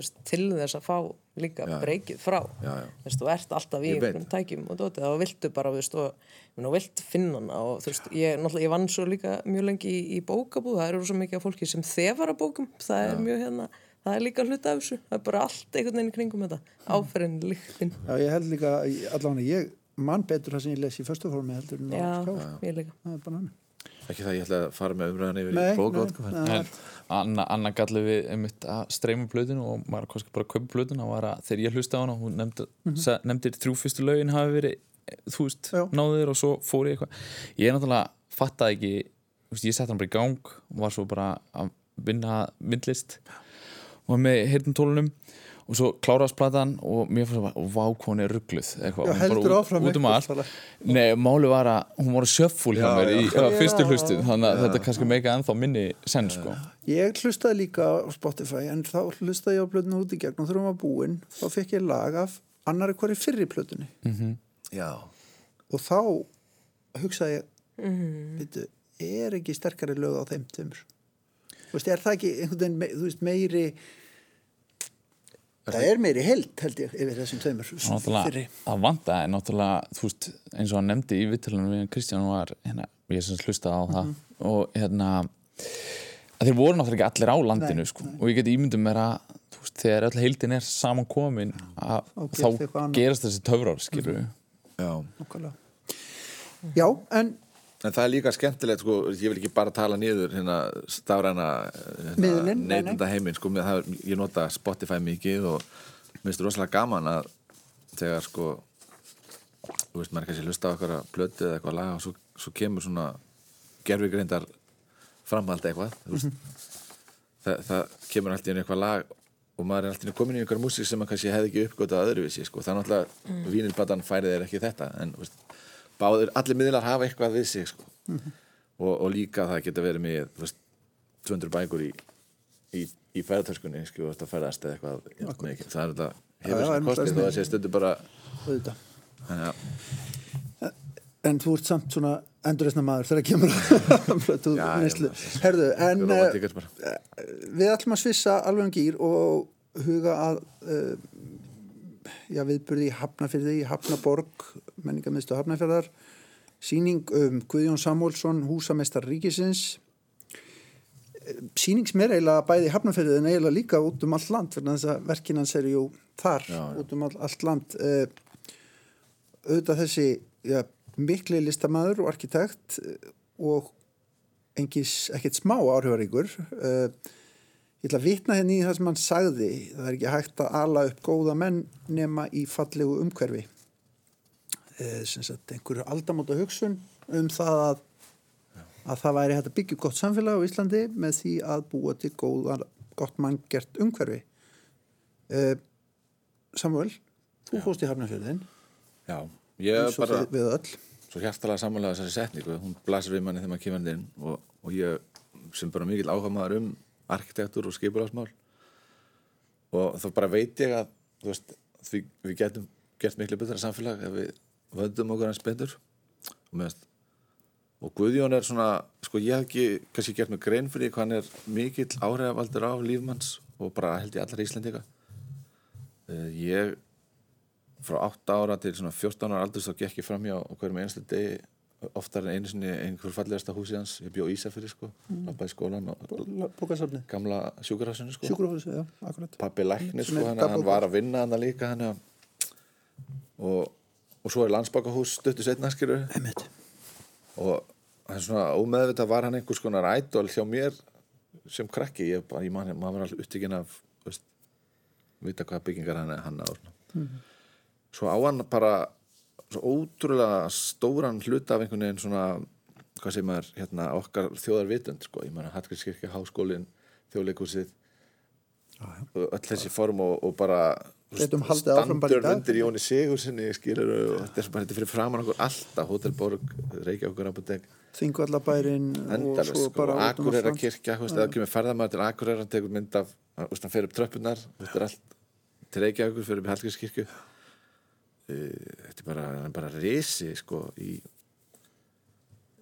veist, til þess að fá líka Já. breykið frá Já, já. þú veist, þú ert alltaf í einhverjum tækjum og dótið, þá viltu bara, þú veist, og þú vilt finna hana og þú veist, ég, ég vann svo líka mjög lengi í, í bókabúð, það eru svo mikið af fólki sem þefar að bókum, það er mjög hérna það er líka hluta af þessu, það er bara allt einhvern veginn í kringum þetta, áferðin, lyktin Já, ég held líka, allavega ég man betur það sem ég les í förstu formi heldur en á já, skrá. ég líka Það er bara hann. Ekki það ég ætla að fara með umræðan yfir Nei, í bókot nei, Anna, Anna galli við einmitt að streyma plötinu og maður kannski bara að kaupa að þegar ég hlusta á hana hún nefndi, mm nefndir þrjú fyrstu lögin hafi verið þú veist, náður og svo fór ég eitthvað. Ég er náttúrulega fattaði ekki veist, ég sett hann bara í gang og var svo bara að vinna myndlist. Og með heyrnum tólunum og svo kláraðast platan og mér fannst bara, vá, hvað hún er ruggluð Já, heldur út- áfram út um eitthvað. Nei, máli var að hún var að sjöffúl hjá Já, mér í já. já, fyrstu Já. hlustu þannig að þetta kannski meika ennþá minni senn sko. Ég hlustaði líka á Spotify en þá hlustaði ég á plötinu út í gegn og hún var búin þá fekk ég lag af annari hverju fyrri plötunni já, og þá hugsaði ég mm. er ekki sterkari lög á þeim tveimur Þú veist, er það ekki einhvern veginn me, þú veist, meiri það er meiri held held ég yfir þessum tveimur náttúrulega, fyrri. það vantaði náttúrulega, þú veist, eins og hann nefndi í vittalunum við Kristján var, hérna, ég sem hlustaði á það og hérna að þeir voru náttúrulega ekki allir á landinu Nei, sko, og ég get ímyndum mér að þú veist, þegar öll heildin er saman komin að, Þá gerast þessi töfrar, skilur við já. Nákvæmlega. Já, en En það er líka skemmtilegt, sko, ég vil ekki bara tala niður hérna stafræna nei. neytenda heiminn, sko, með það, er- ég nota Spotify mikið og mér finnst rosalega gaman að þegar, sko, þú veist, maður kannski hlusta á eitthvað plötu eða eitthvað lag og svo, svo kemur svona gerfigreindar framhald eitthvað, þú veist, það, það kemur alltaf inn eitthvað lag og maður er alltaf komin í einhver músík sem maður kannski hefði ekki uppgötað öðruvísi, sko, það er náttúrulega, mm. vínilplatan færið er ekki þetta, en, þú veist, báður, allir miðlar hafa eitthvað við sig sko. og, og líka það geta verið með þú veist, 200 bækur í, í, í ferðartöskunni sko, þú að ferðast eða eitthvað mikið. það er þetta hefur en kostið er- það sé stundu bara þannig að En þú ert samt svona endurreisna maður þegar kemur að (laughs) Já, neyslu. Herðu, en tíkast bara. við ætlum að svissa alveg um gýr og huga að uh, já, viðburði í Hafnafyrði, í Hafnaborg, menningarmiðstu Hafnafjörðar, síning um Guðjón Samúlsson, húsamestar ríkisins, Eh, síning sem er eiginlega bæði í Hafnafjörði en eiginlega líka út um allt land, fyrir þess að verkin hans eru jú þar, Já, já. út um all, allt land. Uh, auðvitað þessi já, mikli listamaður og arkitekt eh, og engis, ekkert smá áhrifaríkur uh, ég ætla að vitna henni í það sem hann sagði. Það er ekki hægt að ala upp góða menn nema í fallegu umhverfi. Uh, sem sagt einhverju aldamóta hugsun um það að að það væri hægt að byggja gott samfélag á Íslandi með því að búa til góða, gott manngert umhverfi. Uh, Samuel þú fórst í Hafnarfjörðin já, ég og bara við öll. svo hjartalega samanlega þessari setningu. Hún blasir við manni þegar maður kemur inn og, og ég sem bara mikill áhuga maður um arkitektur og skipulagsmál. Og þá bara veit ég að veist, því við getum gert miklu betra samfélag ef við vöndum okkur hans betur. Og, meðast, og Guðjón er svona sko ég hef ekki kannski gert mig grein fyrir hvað hann er mikill áhrifavaldur á lífmanns og bara held ég allar Íslendinga. Uh, ég frá 8 ára til svona 14 ára aldur þá gekk ég fram hjá hverjum einstu degi oftar en einu sinni einhver fallegasta húsi hans. Ég bjó Ísafyrir sko, mm. lappa í skólan gamla sjúkurhásinu sko. Sjúkrahúsi, já, akkurat. Pappi læknir Sem sko, hann, hann var að vinna hann líka hann og, og svo er landsbakahús stuttu setna skilur og hann svona ómeðvitað var hann einhvers konar ædol hjá mér sem krakki. Ég, ég man, maður var alltaf upptíkin af veist, vita hvað byggingar hann er hann á mm. svo á hann bara ótrúlega stóran hluta af einhvern veginn svona hvað segir maður, hérna, okkar þjóðarvitund sko, ég meina Hallgrímskirkja, háskólin þjóðleikúsið öll þessi form og, og bara standur undir Jóni Sigursinni skilur og þetta er bara þetta er fyrir framan okkur alltaf Hotelborg, Reykjavíkur Apotek Þingvallabærin og svo sko, bara allt Akureyra kirkja, eða kemur ferðamaður til Akureyra hann tekur mynd af, hann fer upp tröppunar veist, er allt til Reykjavíkur fyrir upp í Hallgrímskirkju þetta er bara, er bara risi sko, í,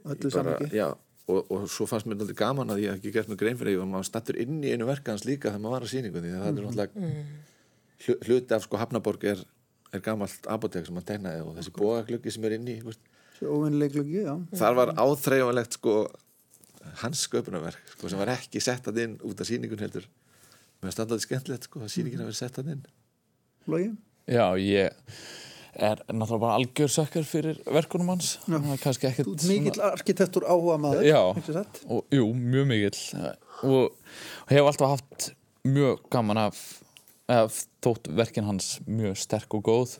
öllu í bara, já og, og svo fannst mér náttúrulega gaman að ég hef ekki gert mér grein fyrir því og maður stattur inn í einu verka hans líka þegar maður var á sýningunni, það er náttúrulega hlu- hluti af sko Hafnaborg er, er gamalt apotek sem hann tegnaði og þessi bóagluggi sem er inn í óvinnileglögi, já. Þar var áþreifanlegt sko hans sköpunarverk sko, sem var ekki sett að inn út af sýningun heldur. Mér standaði skemmtilegt sko að sýningin hafi verið sett að inn. Logi? Já, ég er náttúrulega bara algjör sökkar fyrir verkunum hans. Er ekkert mikill arkitektur áhuga maður Já. og, Jú, mjög mikill. Og, og hef alltaf haft mjög gaman af, af þótt verkin hans mjög sterk og góð.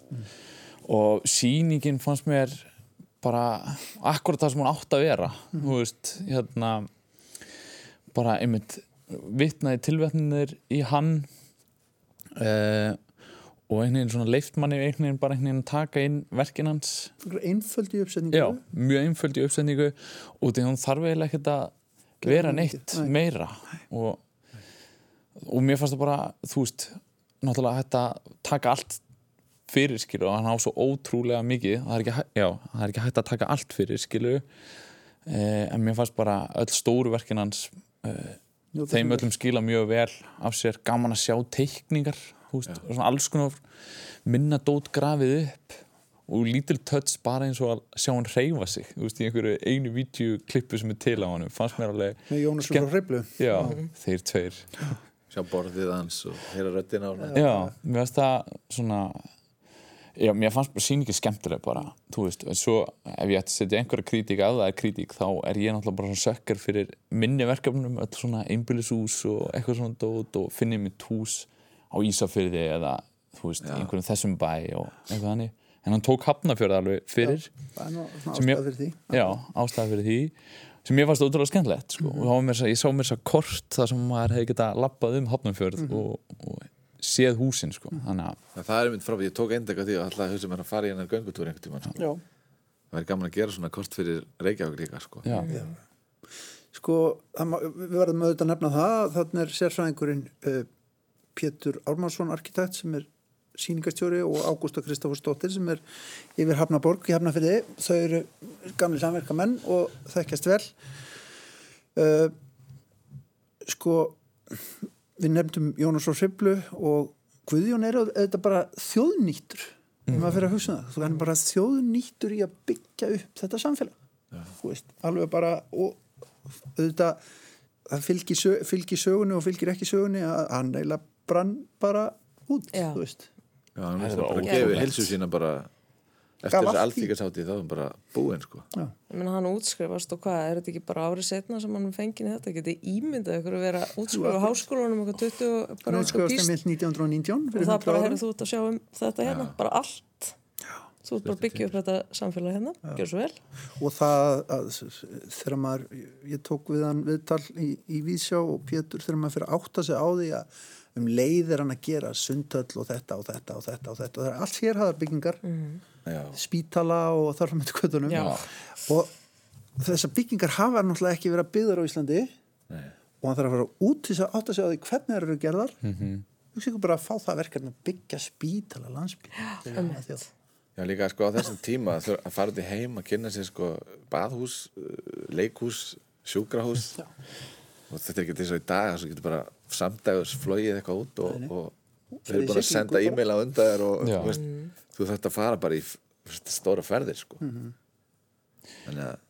Og sýningin fannst mér bara akkurat það sem hún átt að vera. Þú veist, hérna bara einmitt vitnaði tilvetninir í hann. Uh, og einhvern veginn svona leift manni einhvern veginn bara einhvern veginn taka inn verkin hans. Einföld í uppsetningu? Já, mjög einföld í uppsetningu og því hún þarf eiginlega ekkert að vera neitt Nei. meira og, og mér fannst það bara þú veist, náttúrulega að taka allt fyrir skilu og hann á svo ótrúlega mikið það er ekki, já, það er ekki hægt að taka allt fyrir skilu eh, en mér fannst bara öll stóru verkin hans eh, þeim öllum skila mjög vel af sér gaman að sjá teikningar þú veist, og svona alls konar minna dót grafið upp og lítil töts bara eins og að sjá hann reyfa sig þú veist, í einhverju einu vídeoklippu sem er til á hann fannst mér alveg með Jónas Skemmt- Hriblu já, þeir tveir. Sjá borðið hans og heyra röddina á hann já, mér fannst það svona já, mér fannst bara sýningi skemmtileg bara, þú veist, en svo ef ég ætti að setja einhverja kritík að það er kritík þá er ég náttúrulega bara svona sökkar fyrir minni verkefnum, öll svona einbýlishús og eitthvað svona dót og finni mitt hús á Ísafyrði eða þú veist, einhverjum þessum bæ og eitthvað þannig, en hann tók hafnafjörð alveg fyrir, það er Sem ástæða fyrir því já, ástæða fyrir því sem ég fannst ótrúlega skemmtilegt sko. og mér þess að ég sá mér að kort þar sem maður hefði getað lappað um hafnafjörð og, og séð húsin sko. þannig að En það er mynd frá, ég tók eindaka því og alltaf hugsa mér að fara í hennar göngutúr einhvern tímann sko. já. það er gaman að gera svona kort fyrir Reykjavík líka sko. já, sko, það við verðum auðvitað að nefna það þannig er sérfræðingurinn uh, Pétur Ármarsson arkitekt sem er sýningastjóri og Ágústa Kristoffersdóttir sem er yfir Hafnaborg í Hafnafyrði þau eru gamli samverkamenn og þekkjast vel. Uh, sko við nefndum Jónas og Hriblu og Guðjón er auðvitað bara þjóðnýttur mm. maður fyrir að hugsa um það. Þú er bara þjóðnýttur í að byggja upp þetta samfélag þú veist, alveg bara og auðvitað það fylgir sögunni og fylgir ekki sögunni að hann eiginlega brann bara út, Já. þú veist Já, hann er bara gefið hilsu sína bara eftir allt í. alþýkarsátti þá er hann bara búinn sko. Já. Ég meina hann útskrifast og hvað, er þetta ekki bara árið setna sem hann fengið þetta? Getið ímyndað ykkur að vera útskrifað á háskólanum 20 og bara Nú eitthvað píst stemmið 1919 og fyrir það 100 bara hefur þú út að sjá um þetta hérna, bara allt. Þú ert bara að byggja upp þetta samfélag hérna, gjör svo vel. og það að, þegar maður ég tók við hann viðtal í, í Vísjá og Pétur þegar maður fyrir að átta sig á því að um leiðir hann að gera sundhöll og þetta og þetta og þetta og þetta. Og það er allt sérhæðar byggingar Já, spítala og þarf með kvötunum Já. og þessar byggingar hafa náttúrulega ekki verið að byggðar á Íslandi. Nei. og hann þarf að fara út til þess að átta sig á því hvernig það eru gerðar. Mm -hmm. þú séu bara að fá það verkefni að byggja spítala landsbygg Já, líka sko á þessum tíma að fara út í heim að kynna sér sko baðhús, uh, leikhús, sjúkrahús. Og þetta er ekki þess að í dag þess að getur bara samdægurs flogið eitthvað út og, og við erum búin að senda e-mail á undan þér og Já. þú, veist, þú þarft að fara bara í stóra ferðir sko. Þannig að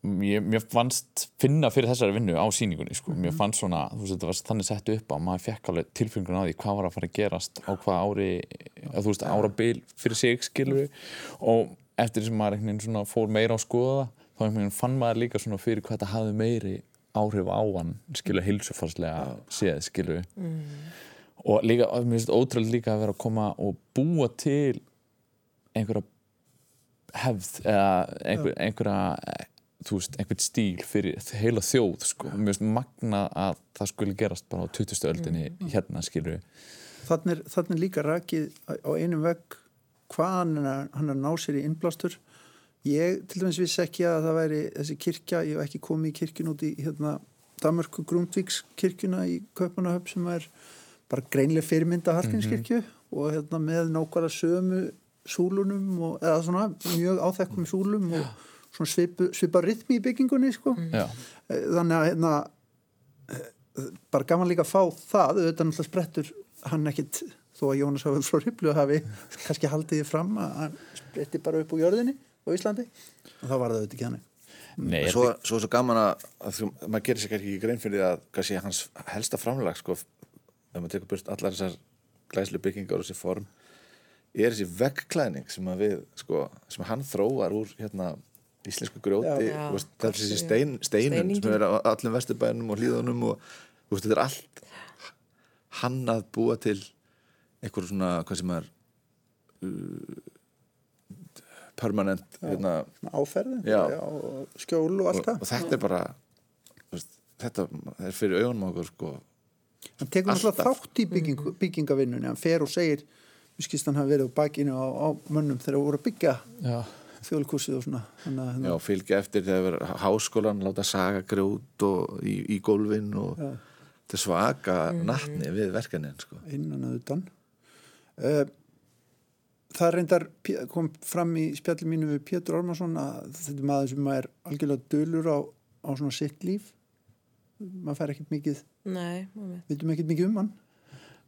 mér, mér fannst finna fyrir þessari vinnu á sýningunni sko. mér fannst svona, þú veist, þetta var þannig sett upp að maður fekk alveg tilfengun á því hvað var að fara að gerast á hvað ári að, þú veist, árabil fyrir sig skilur og eftir sem maður einhvern veginn svona fór meira á skoða þá einhvern veginn fann maður líka svona fyrir hvað þetta hafði meiri áhrif á hann skilur heilsufarslega séð skilur og líka, mér finnst ótrúlega líka að vera að koma og búa til einhverja hefð eða einhver, einhverja þú veist, einhvern stíl fyrir heila þjóð sko. mér finnst magna að það skulle gerast bara á 20. öldinni hérna skilur þannig er, þannig er líka rakið á einum vegg hvað hann er, hann er ná sér í innblástur. Ég til dæmis vissi ekki að það væri þessi kirkja, ég hef ekki komið í kirkjun út í hérna Danmörku Grundvíks kirkjuna í Kaupanahöf sem er bara greinlega fyrirmynda Hallgrímskirkju og hérna með nákvæmlega sömu súlunum og, eða svona mjög áþekkum súlum og svona svipu, svipa rytmi í byggingunni sko. Já, Eh, þannig að hérna eh, bara gaman líka að fá það auðvitað náttúrulega sprettur hann ekkit þó að Jónas hafi frá Hriblu hafi kannski haldið því fram að hann spretti bara upp úr jörðinni á Íslandi. Og þá var það auðvitað ekki hann nei, svo, svo er svo gaman að, að þú, maður gerir sér ekki grein fyrir að kannski hans helsta framlag sko, ef maður tekur burt allar þessar glæslu byggingar og þessi form er þessi veggklæðning sem að við sko, sem hann þróar úr hérna íslensku grjóti Já. þú veist, Já, þessi já. stein, steinun sem er á allum vesturbænum og hlíðunum og þú veist, þetta er allt hann að búa til einhver svona, hvað sem er uh, permanent hérna, áferðin Já. og skjól og allt og, það og þetta er bara þú veist, þetta er fyrir augunum okkur sko hann tekur alltaf. þátt í bygging, byggingavinnunni hann fer og segir við skist hann hafi verið á bakinu á, á mönnum þegar voru að byggja já, þjóðlíkursið og svona þannig að já, hérna, fylgja eftir þegar háskólan láta saga grjót og í, í gólfin og Já. þetta svaka natni við verkanin sko. innan að utan uh, það reyndar kom fram í spjalli mínu við Pétur Ormarsson að þetta er maður sem er algjörlega dölur á, á svona sitt líf maður fær ekkert mikið Nei, mami. vitum ekkert mikið um hann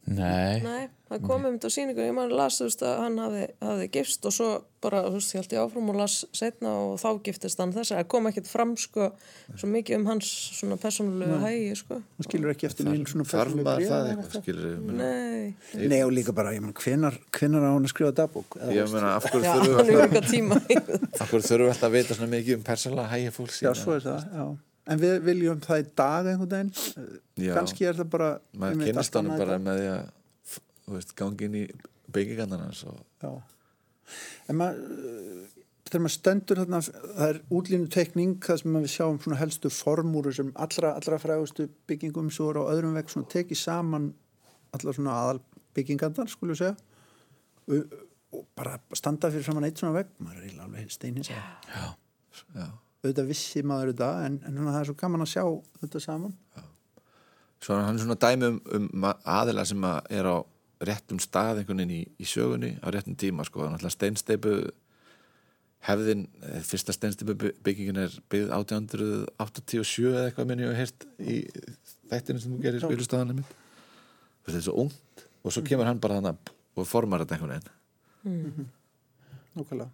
nei, Nei, það kom um þetta á síningu ég maður las, þú veist, að hann hafi, hafi gifst og svo bara, þú veist, ég held ég áfram og las setna og þá giftist hann þess. Að kom ekkert fram, sko, svo mikið um hans svona persónulegu hægi, sko. Hann skilur ekki eftir neinn svona maður bréf það eitthvað skilur Nei, Nei og líka bara, ég menn, hvenar, hvenar á hann að skrifa dagbók? Eða, ég meina af hverju er alltaf af hverju þurfum við alltaf að vita svona mikið um persónulega hægja fólks já, svo er það, já en við viljum það í dag einhvern veginn. Já. kannski er það bara maður annað í bara með því að veist, gangi inn í byggingarnar Já. En maður, þegar maður stendur þarna, það er útlínu tekning, það sem við sjáum svona helstu formúru sem allra, allra frægustu byggingum svo er á öðrum vegg svona tekið saman allar svona aðal byggingandar, skulum segja, og, og bara standa fyrir saman eitt svona vegg, maður er alveg steinins að já auðvitað vissi maður þetta, en, en svona, það er svo gaman að sjá þetta saman. Svo er hann svona dæmi um, um aðila sem að er á réttum stað einhvern veginn í, í sögunni á réttum tíma sko, náttúrulega steinsteipu hefðin, eh, fyrsta steinsteipu by- byggingin er byggð 1887 eða eitthvað minn ég hef heyrt í þættinu sem þú gerir spilustaðanum minn þetta er svo ungt og svo kemur hann bara þannig og formar þetta einhvern veginn. Nákvæmlega.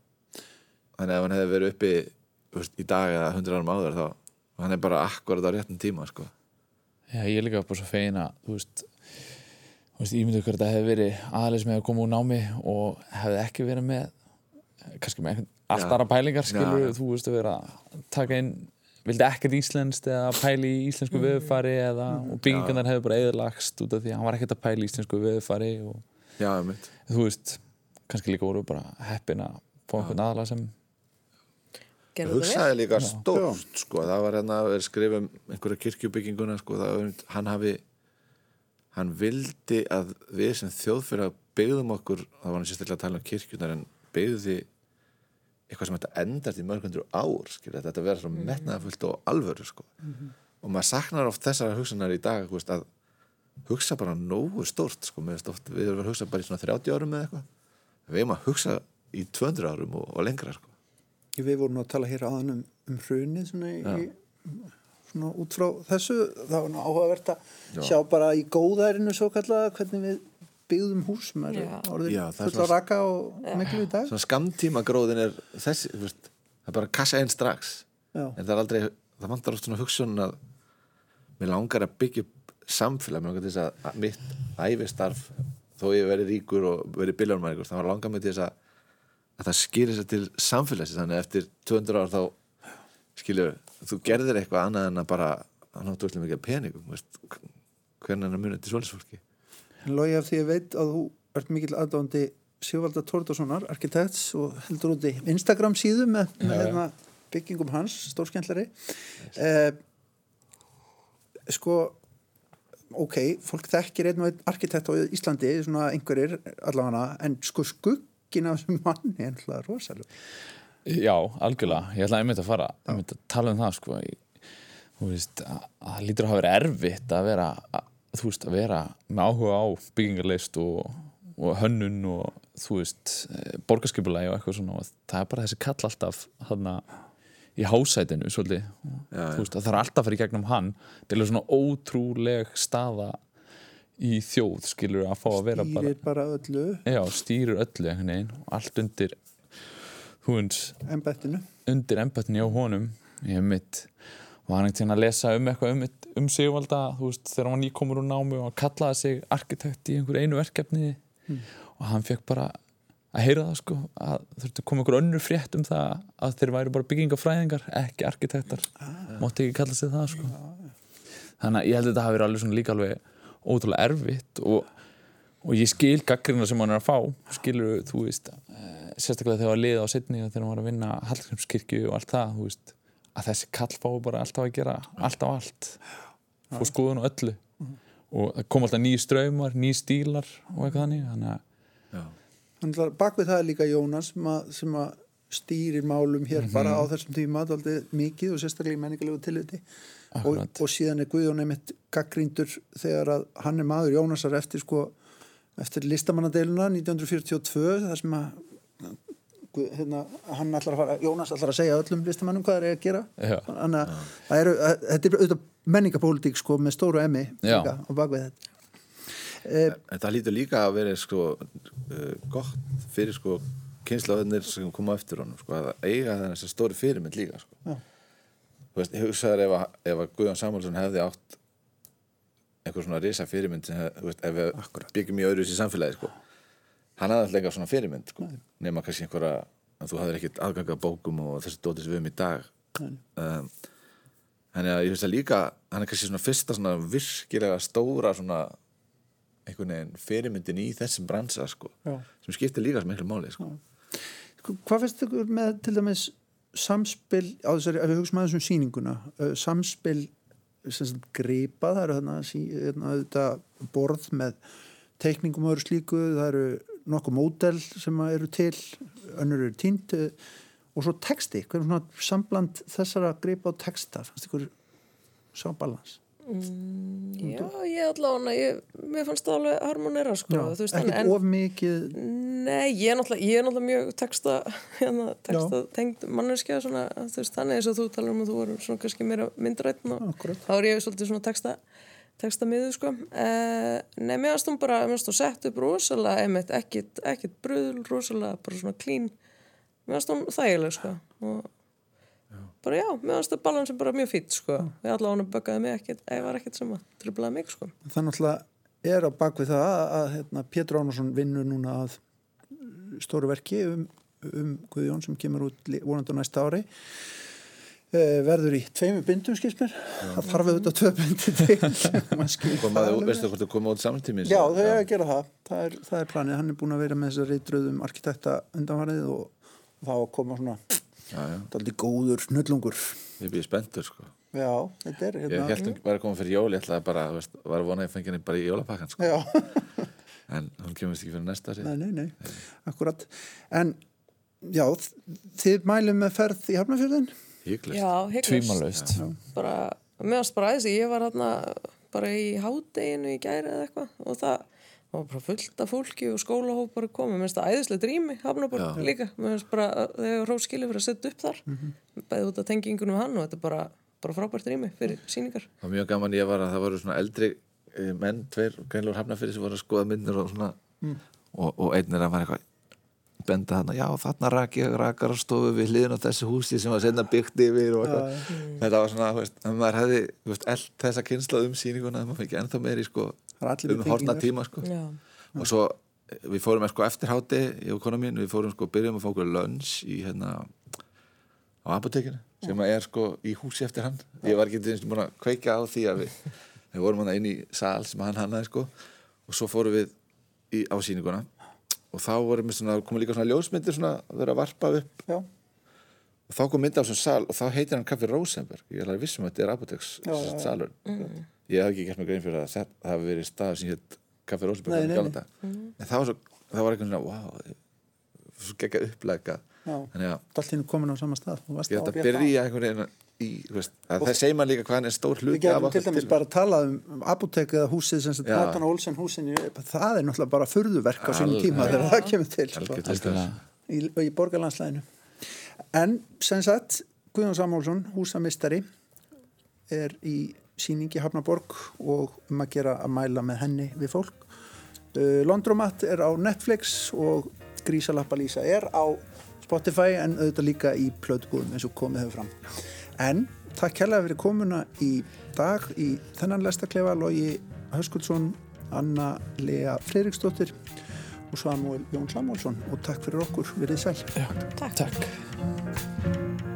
þannig að ef hann hefði verið uppi veist, í dag eða 100 árum áður þá hann er bara akkurat á réttum tíma sko. já, ég er líka bara svo fegin að þú veist, þú veist ímyndu hver þetta hefði verið aðalega sem hefði komið úr námi og hefði ekki verið með kannski með allt aðra pælingar skilur, Já, já. þú veist að vera að taka inn vildi ekkert íslenskt eða pæli í íslensku veðufari eða, og byggingarnar hefði bara eðlagst út af því að hann var ekkert að pæli í íslensku veðufari og já, þú veist, kannski líka voru bara heppin að fá einhvern aðalega sem Gerðu þetta vel. hugsaði líka stórt sko, það var hérna að skrifa um einhverja kirkjubygginguna sko, það var, hann hafi hann vildi að við sem þjóðfyrir byggðum okkur, það var hann sérstaklega að tala um kirkjunar en byggði eitthvað sem þetta endast í mörg hundru ár skilur, þetta. Vera svo metnaðafullt og alvöru sko. og maður saknar oft þessara hugsanar í dag veist, að hugsa bara nógu stórt sko, með stórt, við erum að hugsa bara í svona 30 árum eða eitthvað. Við erum að hugsa í 200 árum og, og lengra sko. Við vorum að tala hér aðan um, um hrunið svona, í, svona út frá þessu. Það var nú áhugavert að sjá bara í góðærinu svo kallaða hvernig við byggðum hús. Er Já. orðin Já, það er full á raka og miklu í dag. Svona skamtíma gróðin er þessi, þú veist, það er bara kassa einn strax. Já. en það er aldrei, það vantar oft svona hugsun að mér langar að byggja samfélag, mér langar til þess að, mitt æfistarf, þó ég verið ríkur og verið biljónmæringur, það var langar mig til þess að að það skýrir sér til samfélagsins. Þannig að eftir 200 ár þá skilur, þú gerðir eitthvað annað en að bara að náttu öllum mikið peningum þú veist, hvernig er að muni til svolisfólki En logi af því ég veit að þú ert mikill aðdándi Sigvalda Tórdarssonar, arkitekts og heldur úti Instagram síðu með, með hérna, byggingum hans, stórskendlari eh, sko ok, fólk þekkir einn og einn arkitekt á Íslandi, svona einhverjir allavega, en sko skuggin af þessum manni er alltaf rosalega. Já, algjörlega, ég ætla einmitt að fara einmitt að tala um það sko. Þú veist, að að það lítur að hafa verið erfitt að vera, að, þú veist, að vera með áhuga á byggingarleist og, og hönnun og þú veist borgarskipulagi og eitthvað svona og það er bara þessi kall alltaf þarna í hásætinu svolítið. Já, þú veist, að það er alltaf að fara í gegnum hann. Til að svona ótrúleg staða í þjóð skilur að fá að vera bara Stýrir bara öllu. Já, stýrir öllu og allt undir embættinu. undir embættinni á honum. Ég hef mitt var hann einhvern veginn að lesa um eitthvað um, um Sigvalda veist, þegar hann var nýkomur úr námi og hann kallaði sig arkitekt í einhver einu verkefni. Og hann fekk bara að heyra það sko að þurfti að koma einhver önnur frétt um það að þeir væri bara byggingafræðingar ekki arkitektar, mátti ekki kalla sig það sko. Þannig að ég held að þetta hafi verið alveg svona líka alveg ótrúlega erfitt og, og ég skil gaggrina sem hann er að fá skilur þú veist eh, sérstaklega þegar var liða á setni og þegar hann var að vinna Hallgrímskirkju og allt það þú veist, að þessi kall fái bara alltaf að gera alltaf allt. Fór skoðun og öllu. Og það kom alltaf nýjir ströymar, nýjir stílar og eitthvað þannig þannig að Þannig að bak við það er líka Jónas sem að, sem að stýrir málum hér Mhm. bara á þessum tíma daldið mikið og sérstaklega í menningarlegu tilliti og, og síðan er Guðjón einmitt gaggríndur þegar að hann er maður Jónasar eftir sko eftir listamannadeiluna 1942 þar sem að hérna, hann ætlar að fara, Jónas ætlar að segja öllum listamannum hvað það er að gera Já. þannig að það eru, að, þetta er auðvitað menningapólitík sko með stóru emmi á bakvið þetta e, En það lítur líka að vera sko, uh, gott fyrir sko, kynslaðunir sem koma eftir honum sko, að eiga þess stóri fyrirmynd líka sko. Já. Þú veist, hugsaður ef, að- ef að Guðjón Samúlsson hefði átt einhver svona risa fyrirmynd þú veist, ef við byggjum í öðru í samfélagi sko. hann hafði alltaf enga svona fyrirmynd sko. nema kannski einhverja að þú hafðir ekkert aðganga bókum og þessi dótið sem við um í dag um, Þannig að ég finnst að líka hann er kannski svona fyrsta svona virkilega stóra svona einhvern veginn fyrirmyndin í þessum bransa sko, Já. sem skiptir líka sem miklu máli sko. Sko, Hvað finnst ykkur með til dæmis samspil, á þessari, ef við hugsaum að þessum sýninguna, uh, samspil gripa, það eru þarna, þarna auðvitað borð með teikningum og öðru slíku, það eru nokkuð módel sem eru til, önnur eru tínt og svo texti, hvernig svona sambland þessara gripa og texta, fannst ykkur sá balans? Já, ég allavega, ég, mér fannst það alveg harmonera, sko. En- of mikið Nei, ég er náttúrulega, ég er náttúrulega mjög texta, (laughs) hérna, texta tengd manneskja svona, veist, þannig eins og þú talar um að þú voru svona kannski meira myndrætn og þá er ég svolítið svona texta texta miður, sko uh, Nei, mér varst hún bara, mér varst hún sett upp rosalega, einmitt, ekkit, ekkit bröðul rosalega, bara svona klín mér varst hún þægileg, sko og bara já, mér varst það balansin bara mjög fýtt, sko. Ég allavega böggaði mig ekkit, ég var ekkit sem að trublaði mig, sko. Það náttúrulega er á bakvið það að, að hérna, Pétur Ánvarsson vinnur núna að stóru verki um, um Guðjón sem kemur út vonandi á næsta ári. E, verður í tveimur bindum skilst mér. Það þarf auðvitað tvö bindi til. (laughs) Það komaðu, veistu hvort þú koma út samtími Já, þau er að gera það. Það er, það er planið. Hann er búin að vera með þessari reytröðum arkitekta undanfarið og, og þá að koma svona já, já, daldi góður snullungur. ég býði spenntur sko. Já, þetta er ég hérna. held að var að koma fyrir jól ég ætlaði bara, þú veist, var að vona að ég fengi henni bara í jólapakkan sko. Já, (laughs) en hún kemur vist ekki fyrir næsta ári. nei, nei, nei, akkurat. En já, þið mælum með ferð í Hafnarfjörðin? hygglust tvímalaust bara, bara aðeins ég var hérna bara í hádeginu í gæri eða eitthvað og það var bara fullt af fólki og skólahópar að koma, mér finnst það æðislega drými Hafnaborg líka, mér finnst bara að þegar Róskili fyrir að setja upp þar. Bæði út af tengingunum hann og þetta er bara, bara frábært drými fyrir síningar það var mjög gaman ég var að það voru svona eldri eh, menn, tveir greinlur hafnafyrir sem voru að skoða myndir og svona. Og, og einn er að var eitthvað benda þarna, já þarna rak ég rakar á stofu við hliðin á þessu húsi sem var senna byggt yfir og eitthvað. Þetta var svona, þú veist, um sko, tengingar. tíma sko. Og svo eh, við fórum sko eftir háti ég og kona mín, við fórum sko, byrjum að fá okkur lönns í hérna á apotekinu, sem er sko í húsi eftir hann, ég var ekki eins og búin að kveika á því að við, (laughs) við vorum hann inn í sal sem hann hannaði sko. Og svo fórum við í, á sýninguna. Og þá vorum við svona, komum líka svona ljósmyndir svona að vera að varpa upp. Já, og þá kom mynd á þessum sal og þá heitir hann Kaffi Rosenberg. Ég er alveg vissum að þetta er apoteks Já, já, já. salur ég hef ekki gert mig grein fyrir að það hafi verið staður sem hétt Kaffi Nei, Rósberg en það var svo, það var eitthvað svona wow, svo gegga upplega Já. þannig að allt hinn komin á sama stað ég ætla að byrja einhvern veginn í, þú veist, að það segir maður líka hvað hann er stór Við hluti getum til dæmis bara að tala um apotek eða húsið sem sagt Já. Nathan Olsen húsinu, það er náttúrulega bara furðuverk á sínum tíma þegar það kemur til. Sko, Algjört. algjörlega. Í, í borgarlandslæðinu en sem sagt Guðjón Samúlsson, húsamistari er í síningi Hafnaborg og um að gera að mæla með henni við fólk. Uh, Londromat er á Netflix og Grísalappa Lísa er á Spotify en auðvitað líka í plötubúðum eins og komið hefur fram. En takk kærlega fyrir komuna í dag í þennan lestaklefa Logi Höskuldsson Anna Lea Freiriksdóttir og Samuel Jón Samúlsson og takk fyrir okkur, verið sæl. Já, takk.